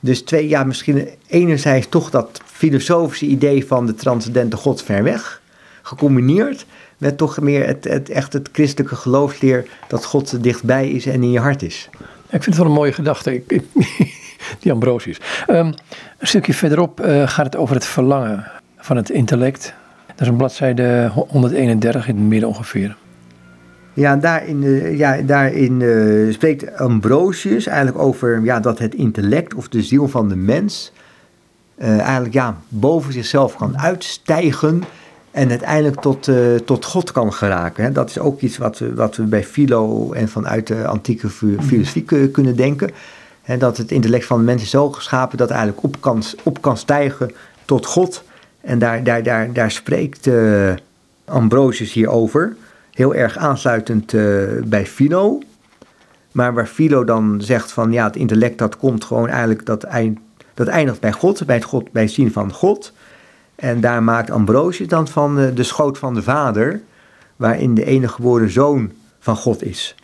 Dus twee, ja, misschien enerzijds toch dat filosofische idee van de transcendente God ver weg, gecombineerd met toch meer het, het, echt het christelijke geloofsleer dat God dichtbij is en in je hart is. Ik vind het wel een mooie gedachte, ik, die Ambrosius. Um, een stukje verderop uh, gaat het over het verlangen van het intellect. Dat is een bladzijde 131 in het midden ongeveer. Ja, daarin, uh, ja, daarin uh, spreekt Ambrosius eigenlijk over ja, dat het intellect of de ziel van de mens eigenlijk ja, boven zichzelf kan uitstijgen en uiteindelijk tot, tot God kan geraken. Hè. Dat is ook iets wat we, wat we bij Philo en vanuit de antieke filosofie kunnen denken. Dat het intellect van de mens is zo geschapen dat het eigenlijk op kan, op kan stijgen tot God. En daar, daar, daar, daar spreekt Ambrosius hier over heel erg aansluitend uh, bij Philo. Maar waar Philo dan zegt van ja, het intellect dat komt gewoon eigenlijk, dat, eind, dat eindigt bij God, bij het, God, bij het zien van God. En daar maakt Ambrosius dan van uh, de schoot van de vader, waarin de enige geboren zoon van God is.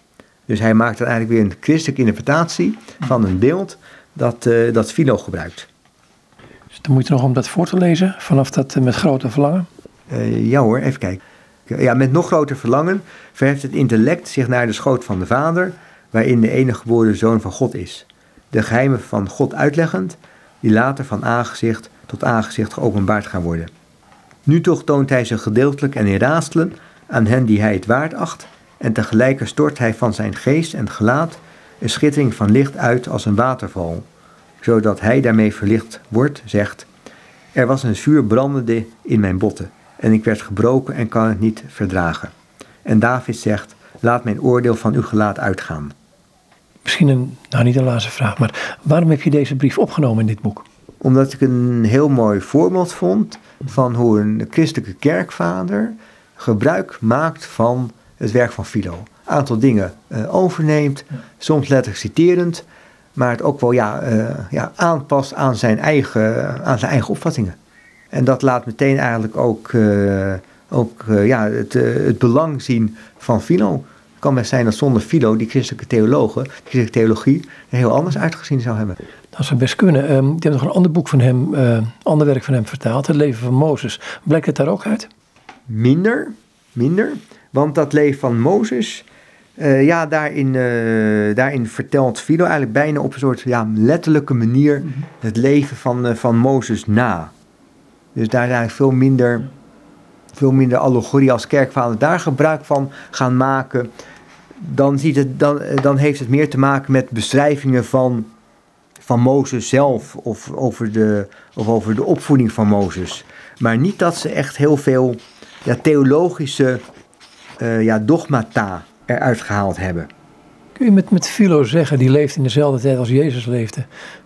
Dus hij maakt dan eigenlijk weer een christelijke interpretatie van een beeld dat, uh, dat Philo gebruikt. Dus de moeite nog om dat voor te lezen, vanaf dat met grote verlangen? ja hoor, even kijken. Ja, met nog groter verlangen verheft het intellect zich naar de schoot van de Vader, waarin de enige geboren Zoon van God is. De geheimen van God uitleggend, die later van aangezicht tot aangezicht geopenbaard gaan worden. Nu toch toont hij zich gedeeltelijk en in raadselen aan hen die hij het waard acht, en tegelijk stort hij van zijn geest en gelaat een schittering van licht uit als een waterval, zodat hij daarmee verlicht wordt, zegt: Er was een vuur brandende in mijn botten en ik werd gebroken en kan het niet verdragen. En David zegt, laat mijn oordeel van uw gelaat uitgaan. Misschien een, nou niet een laatste vraag, maar waarom heb je deze brief opgenomen in dit boek? Omdat ik een heel mooi voorbeeld vond van hoe een christelijke kerkvader gebruik maakt van het werk van Philo. Een aantal dingen uh, overneemt, soms letterlijk citerend, maar het ook wel ja, uh, ja, aanpast aan zijn, eigen, aan zijn eigen opvattingen. En dat laat meteen eigenlijk ook, uh, ook ja, het, het belang zien van Philo. Het kan best zijn dat zonder Philo die christelijke theologen, die christelijke theologie, er heel anders uitgezien zou hebben. Dat zou best kunnen. Um, je hebt nog een ander boek van hem, uh, ander werk van hem vertaald, Het leven van Mozes. Blijkt het daar ook uit? Minder, minder. Want dat leven van Mozes, uh, ja, daarin, uh, daarin vertelt Philo eigenlijk bijna op een soort ja, letterlijke manier -hmm. het leven van, van Mozes na. Dus daar is eigenlijk veel minder, veel minder allegorie als kerkvader daar gebruik van gaan maken. Dan, ziet het, dan, dan heeft het meer te maken met beschrijvingen van van Mozes zelf of over, de, of over de opvoeding van Mozes. Maar niet dat ze echt heel veel ja, theologische uh, ja, dogmata eruit gehaald hebben. Kun je met, met Philo zeggen, die leeft in dezelfde tijd als Jezus leefde,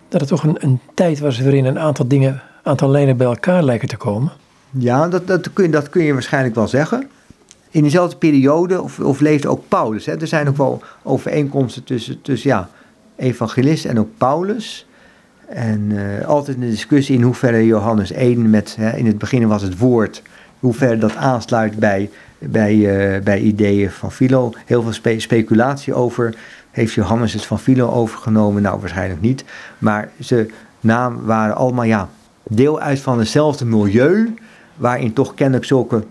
dat het toch een, een tijd was waarin een aantal dingen, een aantal lijnen bij elkaar lijken te komen? Ja, dat, dat, kun, je, dat kun je waarschijnlijk wel zeggen. In diezelfde periode, of, of leefde ook Paulus. Hè? Er zijn ook wel overeenkomsten tussen, tussen ja, evangelist en ook Paulus. En uh, altijd een discussie in hoeverre Johannes 1 met, hè, in het begin was het woord, hoe ver dat aansluit bij, bij, uh, bij ideeën van Philo. Heel veel spe speculatie over. Heeft Johannes het van Philo overgenomen? Nou, waarschijnlijk niet. Maar ze naam waren allemaal ja, deel uit van hetzelfde milieu, waarin toch kennelijk zulke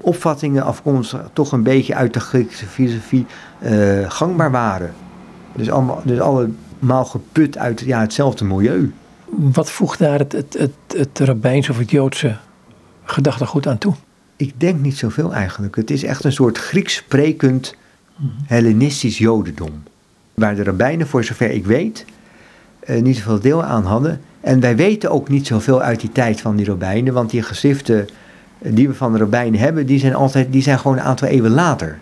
opvattingen afkomstig toch een beetje uit de Griekse filosofie uh, gangbaar waren. Dus, allemaal, dus allemaal geput uit ja, hetzelfde milieu. Wat voegt daar het, het, het, het rabbijns of het Joodse gedachtegoed aan toe? Ik denk niet zoveel eigenlijk. Het is echt een soort Grieks sprekend Hellenistisch Jodendom. Waar de rabbijnen, voor zover ik weet, eh, niet zoveel deel aan hadden. En wij weten ook niet zoveel uit die tijd van die rabbijnen, want die geschriften die we van de rabbijnen hebben, die zijn, altijd, die zijn gewoon een aantal eeuwen later.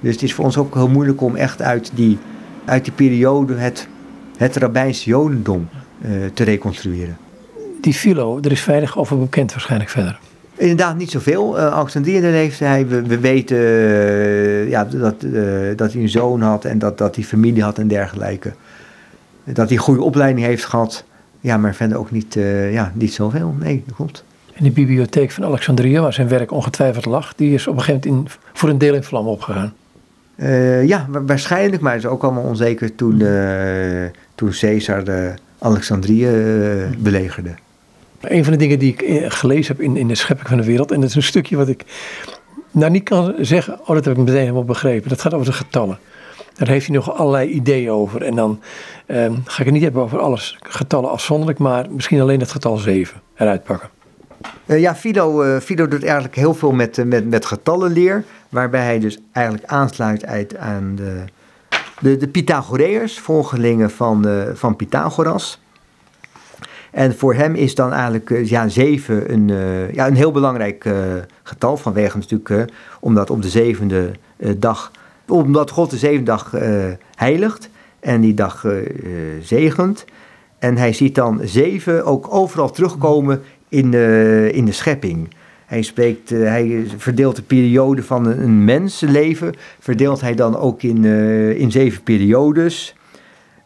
Dus het is voor ons ook heel moeilijk om echt uit die uit die periode het, het jodendom uh, te reconstrueren. Die filo, er is veilig over bekend waarschijnlijk verder. Inderdaad, niet zoveel. Uh, Alexandrië leefde hij. We, we weten uh, ja, dat, uh, dat hij een zoon had en dat, dat hij familie had en dergelijke. Dat hij goede opleiding heeft gehad. Ja, maar verder ook niet, ja, niet zoveel. Nee, dat klopt. En de bibliotheek van Alexandrië, waar zijn werk ongetwijfeld lag, die is op een gegeven moment in, voor een deel in vlam opgegaan. Ja, waarschijnlijk, maar het is ook allemaal onzeker toen, uh, toen Caesar de Alexandrië belegerde. Een van de dingen die ik gelezen heb in, in de schepping van de wereld, en dat is een stukje wat ik nou niet kan zeggen, oh dat heb ik meteen helemaal begrepen, dat gaat over de getallen. Daar heeft hij nog allerlei ideeën over. En dan ehm, ga ik het niet hebben over alles getallen afzonderlijk, maar misschien alleen het getal 7 eruit pakken. Uh, ja, Fido, uh, doet eigenlijk heel veel met, met, met getallenleer, waarbij hij dus eigenlijk aansluit uit aan de, de, de Pythagoreërs, volgelingen van, van Pythagoras. En voor hem is dan eigenlijk ja, 7 een, ja, een heel belangrijk getal, vanwege natuurlijk, omdat op de zevende dag, omdat God de zevende dag heiligt en die dag zegent. En hij ziet dan zeven ook overal terugkomen in de, in de schepping. Hij, spreekt, hij verdeelt de periode van een, mensenleven, verdeelt hij dan ook in, in zeven periodes.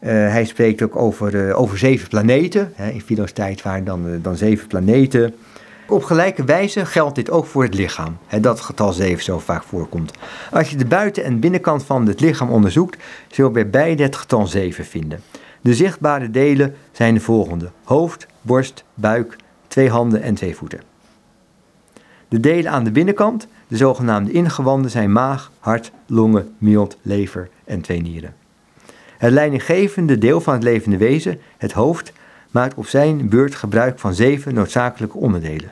Uh, hij spreekt ook over, over zeven planeten. Hè, in Filo's tijd waren dan, dan zeven planeten. Op gelijke wijze geldt dit ook voor het lichaam. Hè, dat getal 7 zo vaak voorkomt. Als je de buiten- en binnenkant van het lichaam onderzoekt, zul je bij beide het getal 7 vinden. De zichtbare delen zijn de volgende: hoofd, borst, buik, twee handen en twee voeten. De delen aan de binnenkant, de zogenaamde ingewanden, zijn maag, hart, longen, milt, lever en twee nieren. Het leidinggevende deel van het levende wezen, het hoofd, maakt op zijn beurt gebruik van zeven noodzakelijke onderdelen.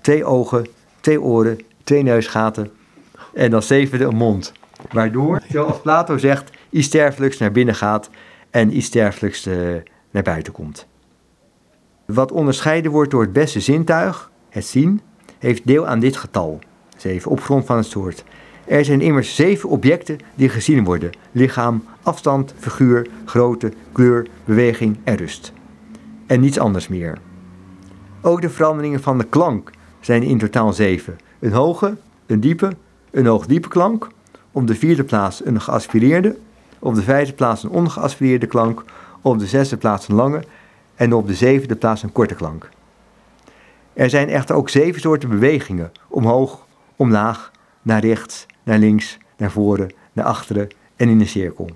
Twee ogen, twee oren, twee neusgaten en als zevende een mond. Waardoor, zoals Plato zegt, iets sterfelijks naar binnen gaat en iets sterfelijks uh, naar buiten komt. Wat onderscheiden wordt door het beste zintuig, het zien, heeft deel aan dit getal. 7 op grond van het soort. Er zijn immers zeven objecten die gezien worden: lichaam, afstand, figuur, grootte, kleur, beweging en rust. En niets anders meer. Ook de veranderingen van de klank zijn in totaal zeven: een hoge, een diepe, een hoogdiepe klank, op de vierde plaats een geaspireerde, op de vijfde plaats een ongeaspireerde klank, op de zesde plaats een lange en op de zevende plaats een korte klank. Er zijn echter ook zeven soorten bewegingen: omhoog, omlaag, naar rechts, naar links, naar voren, naar achteren en in een cirkel.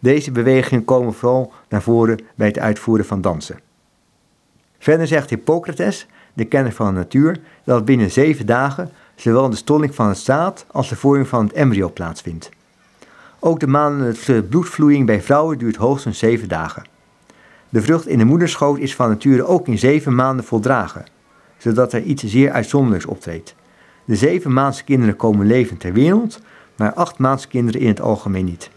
Deze bewegingen komen vooral naar voren bij het uitvoeren van dansen. Verder zegt Hippocrates, de kenner van de natuur, dat binnen zeven dagen zowel de stolling van het zaad als de vorming van het embryo plaatsvindt. Ook de maandelijkse bloedvloeiing bij vrouwen duurt hoogstens zeven dagen. De vrucht in de moederschoot is van nature ook in zeven maanden voldragen, zodat er iets zeer uitzonderlijks optreedt. De zeven maandse kinderen komen levend ter wereld, maar acht maandse kinderen in het algemeen niet.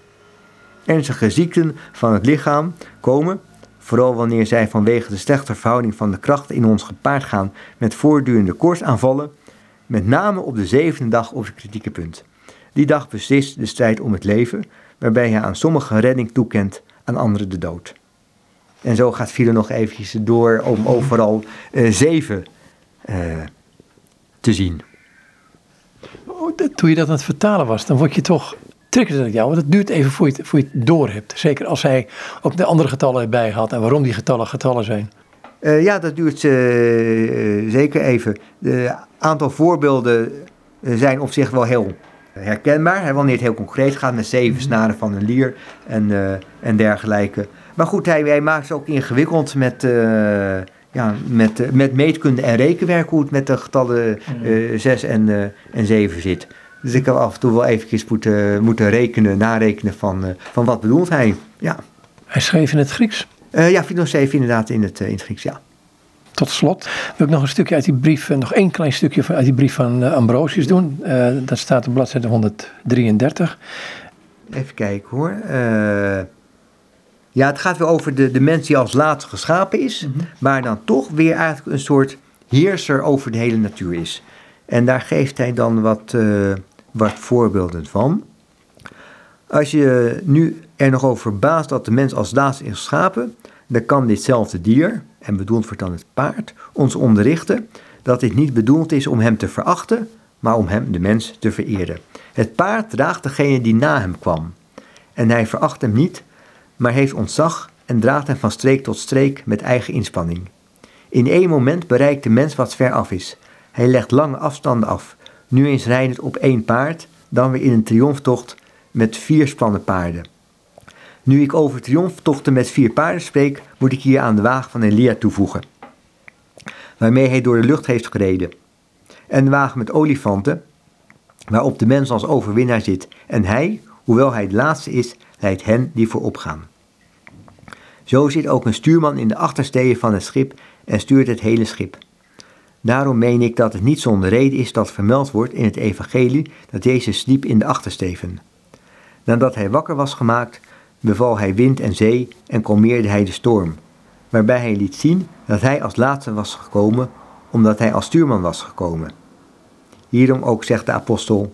Ernstige ziekten van het lichaam komen, vooral wanneer zij vanwege de slechte verhouding van de krachten in ons gepaard gaan met voortdurende koortsaanvallen, met name op de zevende dag op het kritieke punt. Die dag beslist de strijd om het leven, waarbij hij aan sommigen redding toekent, aan anderen de dood. En zo gaat Philo nog eventjes door om overal uh, zeven uh, te zien. Oh, toen je dat aan het vertalen was, dan word je toch triggerde dat jou, want het duurt even voor je, het, voor je het door hebt. Zeker als hij ook de andere getallen erbij had en waarom die getallen getallen zijn. Uh, ja, dat duurt uh, zeker even. De aantal voorbeelden zijn op zich wel heel herkenbaar. Wanneer het heel concreet gaat met zeven mhm. snaren van een lier en, uh, en dergelijke. Maar goed, hij, hij maakt het ook ingewikkeld met, uh, ja, met, met meetkunde en rekenwerk, hoe het met de getallen uh, 6 en, en 7 zit. Dus ik heb af en toe wel eventjes moeten, moeten rekenen, narekenen van, van wat bedoelt hij. Ja. Hij schreef in het Grieks? ja, Finos schreef inderdaad in het, in het Grieks, ja. Tot slot wil ik nog een stukje uit die brief, nog één klein stukje uit die brief van Ambrosius doen. Uh, dat staat op bladzijde 133. Even kijken hoor. Uh, ja, het gaat weer over de, de mens die als laatste geschapen is, mm -hmm. maar dan toch weer eigenlijk een soort heerser over de hele natuur is. En daar geeft hij dan wat, uh, wat voorbeelden van. Als je nu er nog over verbaast dat de mens als laatste is geschapen, dan kan ditzelfde dier, en bedoeld wordt dan het paard, ons onderrichten dat dit niet bedoeld is om hem te verachten, maar om hem, de mens, te vereren. Het paard draagt degene die na hem kwam. En hij veracht hem niet, maar heeft ontzag en draagt hem van streek tot streek met eigen inspanning. In één moment bereikt de mens wat ver af is. Hij legt lange afstanden af, nu eens rijdend op één paard, dan weer in een triomftocht met vier spannen paarden. Nu ik over triomftochten met vier paarden spreek, moet ik hier aan de wagen van Elia toevoegen, waarmee hij door de lucht heeft gereden. En de wagen met olifanten, waarop de mens als overwinnaar zit, en hij, hoewel hij de laatste is, leidt hen die voorop gaan. Zo zit ook een stuurman in de achtersteven van het schip en stuurt het hele schip. Daarom meen ik dat het niet zonder reden is dat vermeld wordt in het evangelie dat Jezus sliep in de achtersteven. Nadat hij wakker was gemaakt, beval hij wind en zee en kalmeerde hij de storm, waarbij hij liet zien dat hij als laatste was gekomen, omdat hij als stuurman was gekomen. Hierom ook zegt de apostel: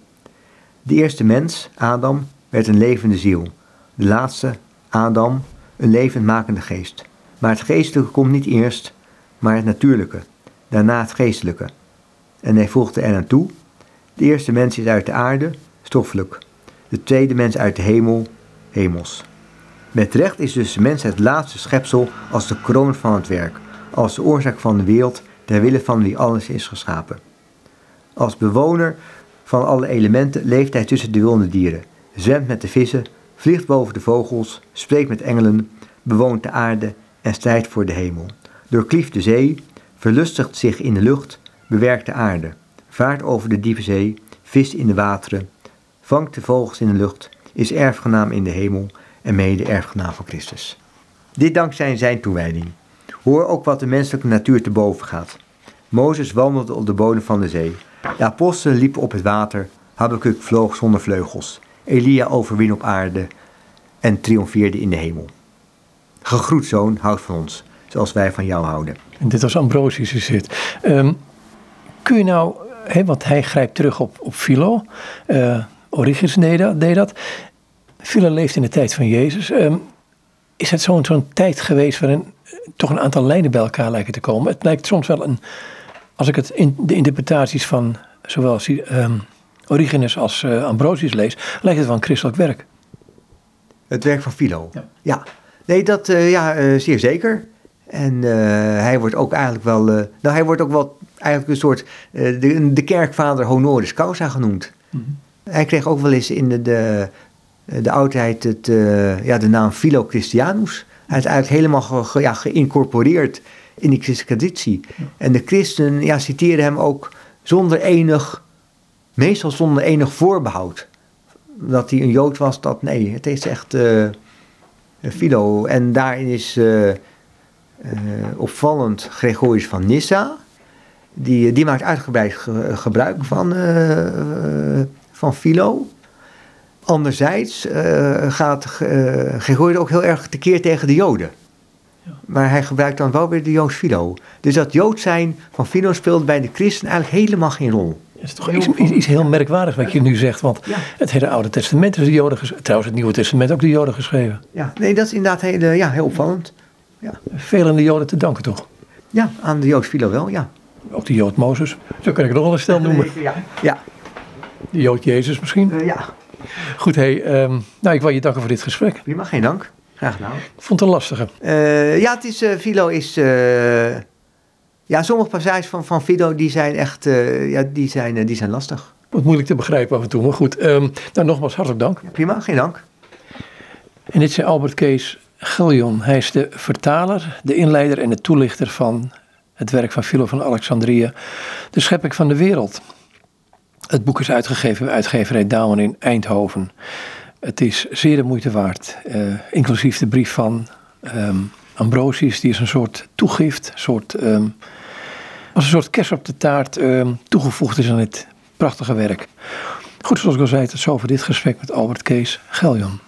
De eerste mens, Adam, werd een levende ziel, de laatste, Adam, een levendmakende geest. Maar het geestelijke komt niet eerst, maar het natuurlijke, daarna het geestelijke. En hij voegde er aan toe: De eerste mens is uit de aarde, stoffelijk, de tweede mens uit de hemel, hemels. Met recht is dus de mens het laatste schepsel als de kroon van het werk, als de oorzaak van de wereld, ter wille van wie alles is geschapen. Als bewoner van alle elementen leeft hij tussen de wilde dieren, zwemt met de vissen, vliegt boven de vogels, spreekt met engelen, bewoont de aarde en strijdt voor de hemel. Doorklieft de zee, verlustigt zich in de lucht, bewerkt de aarde, vaart over de diepe zee, vist in de wateren, vangt de vogels in de lucht, is erfgenaam in de hemel en mede erfgenaam van Christus. Dit dankzij zijn toewijding. Hoor ook wat de menselijke natuur te boven gaat. Mozes wandelde op de bodem van de zee. De apostelen liepen op het water. Habakkuk vloog zonder vleugels. Elia overwin op aarde en triomfeerde in de hemel. Gegroet zoon, houd van ons, zoals wij van jou houden. En dit was Ambrosius zit. Um, kun je nou hè, want hij grijpt terug op, op Philo. Uh, Origens deed dat. Deed dat. Philo leeft in de tijd van Jezus. Ehm, is het zo'n zo'n tijd geweest waarin toch een aantal lijnen bij elkaar lijken te komen? Het lijkt soms wel een, als ik het in de interpretaties van zowel um, Origenes als uh, Ambrosius lees, lijkt het wel een christelijk werk. Het werk van Philo? Ja. ja. Nee, dat uh, ja, uh, zeer zeker. En hij wordt ook eigenlijk wel, nou hij wordt ook wel eigenlijk een soort de, de kerkvader honoris causa genoemd. Mm -hmm. Hij kreeg ook wel eens in de, de, de oudheid het, ja, de naam Philo Christianus. Hij is eigenlijk helemaal ge, ja, geïncorporeerd in de christelijke traditie. En de christenen ja, citeren hem ook zonder enig, meestal zonder enig voorbehoud. Dat hij een Jood was, dat nee, het is echt Philo. En daarin is opvallend Gregorius van Nyssa. Die, die maakt uitgebreid ge, gebruik van, van Philo. Anderzijds gaat Gregorius ook heel erg tekeer tegen de Joden. Maar hij gebruikt dan wel weer de Joods Philo. Dus dat Jood zijn van Philo speelt bij de christen eigenlijk helemaal geen rol. Dat is toch iets, iets, heel merkwaardigs wat je nu zegt. Want het hele Oude Testament is de Joden geschreven. Trouwens, het Nieuwe Testament ook de Joden geschreven. Ja, nee, dat is inderdaad heel, ja, heel opvallend. Ja. Veel aan de Joden te danken, toch? Ja, aan de Joods Philo wel, ja. Ook de Jood Mozes. Zo kan ik nog wel een stel noemen. Ja. ja. De Jood Jezus misschien. Uh, ja. Goed, hey, um, nou, ik wil je danken voor dit gesprek. Prima, geen dank. Graag gedaan. Ik vond het een lastige. Uh, ja, het is, uh, Philo is... Ja, sommige passages van, van Philo die zijn echt ja, die zijn, die zijn lastig. Wat moeilijk te begrijpen af en toe, maar goed. Um, nou, nogmaals hartelijk dank. Ja, prima, geen dank. En dit is Albert Kees Giljon. Hij is de vertaler, de inleider en de toelichter van het werk van Philo van Alexandrië, de schepping van de wereld. Het boek is uitgegeven bij uitgeverij Douwen in Eindhoven. Het is zeer de moeite waard. Uh, inclusief de brief van um, Ambrosius, die is een soort toegift, soort, um, als een soort kerst op de taart um, toegevoegd is aan dit prachtige werk. Goed, zoals ik al zei, tot zover dit gesprek met Albert Kees Geljan.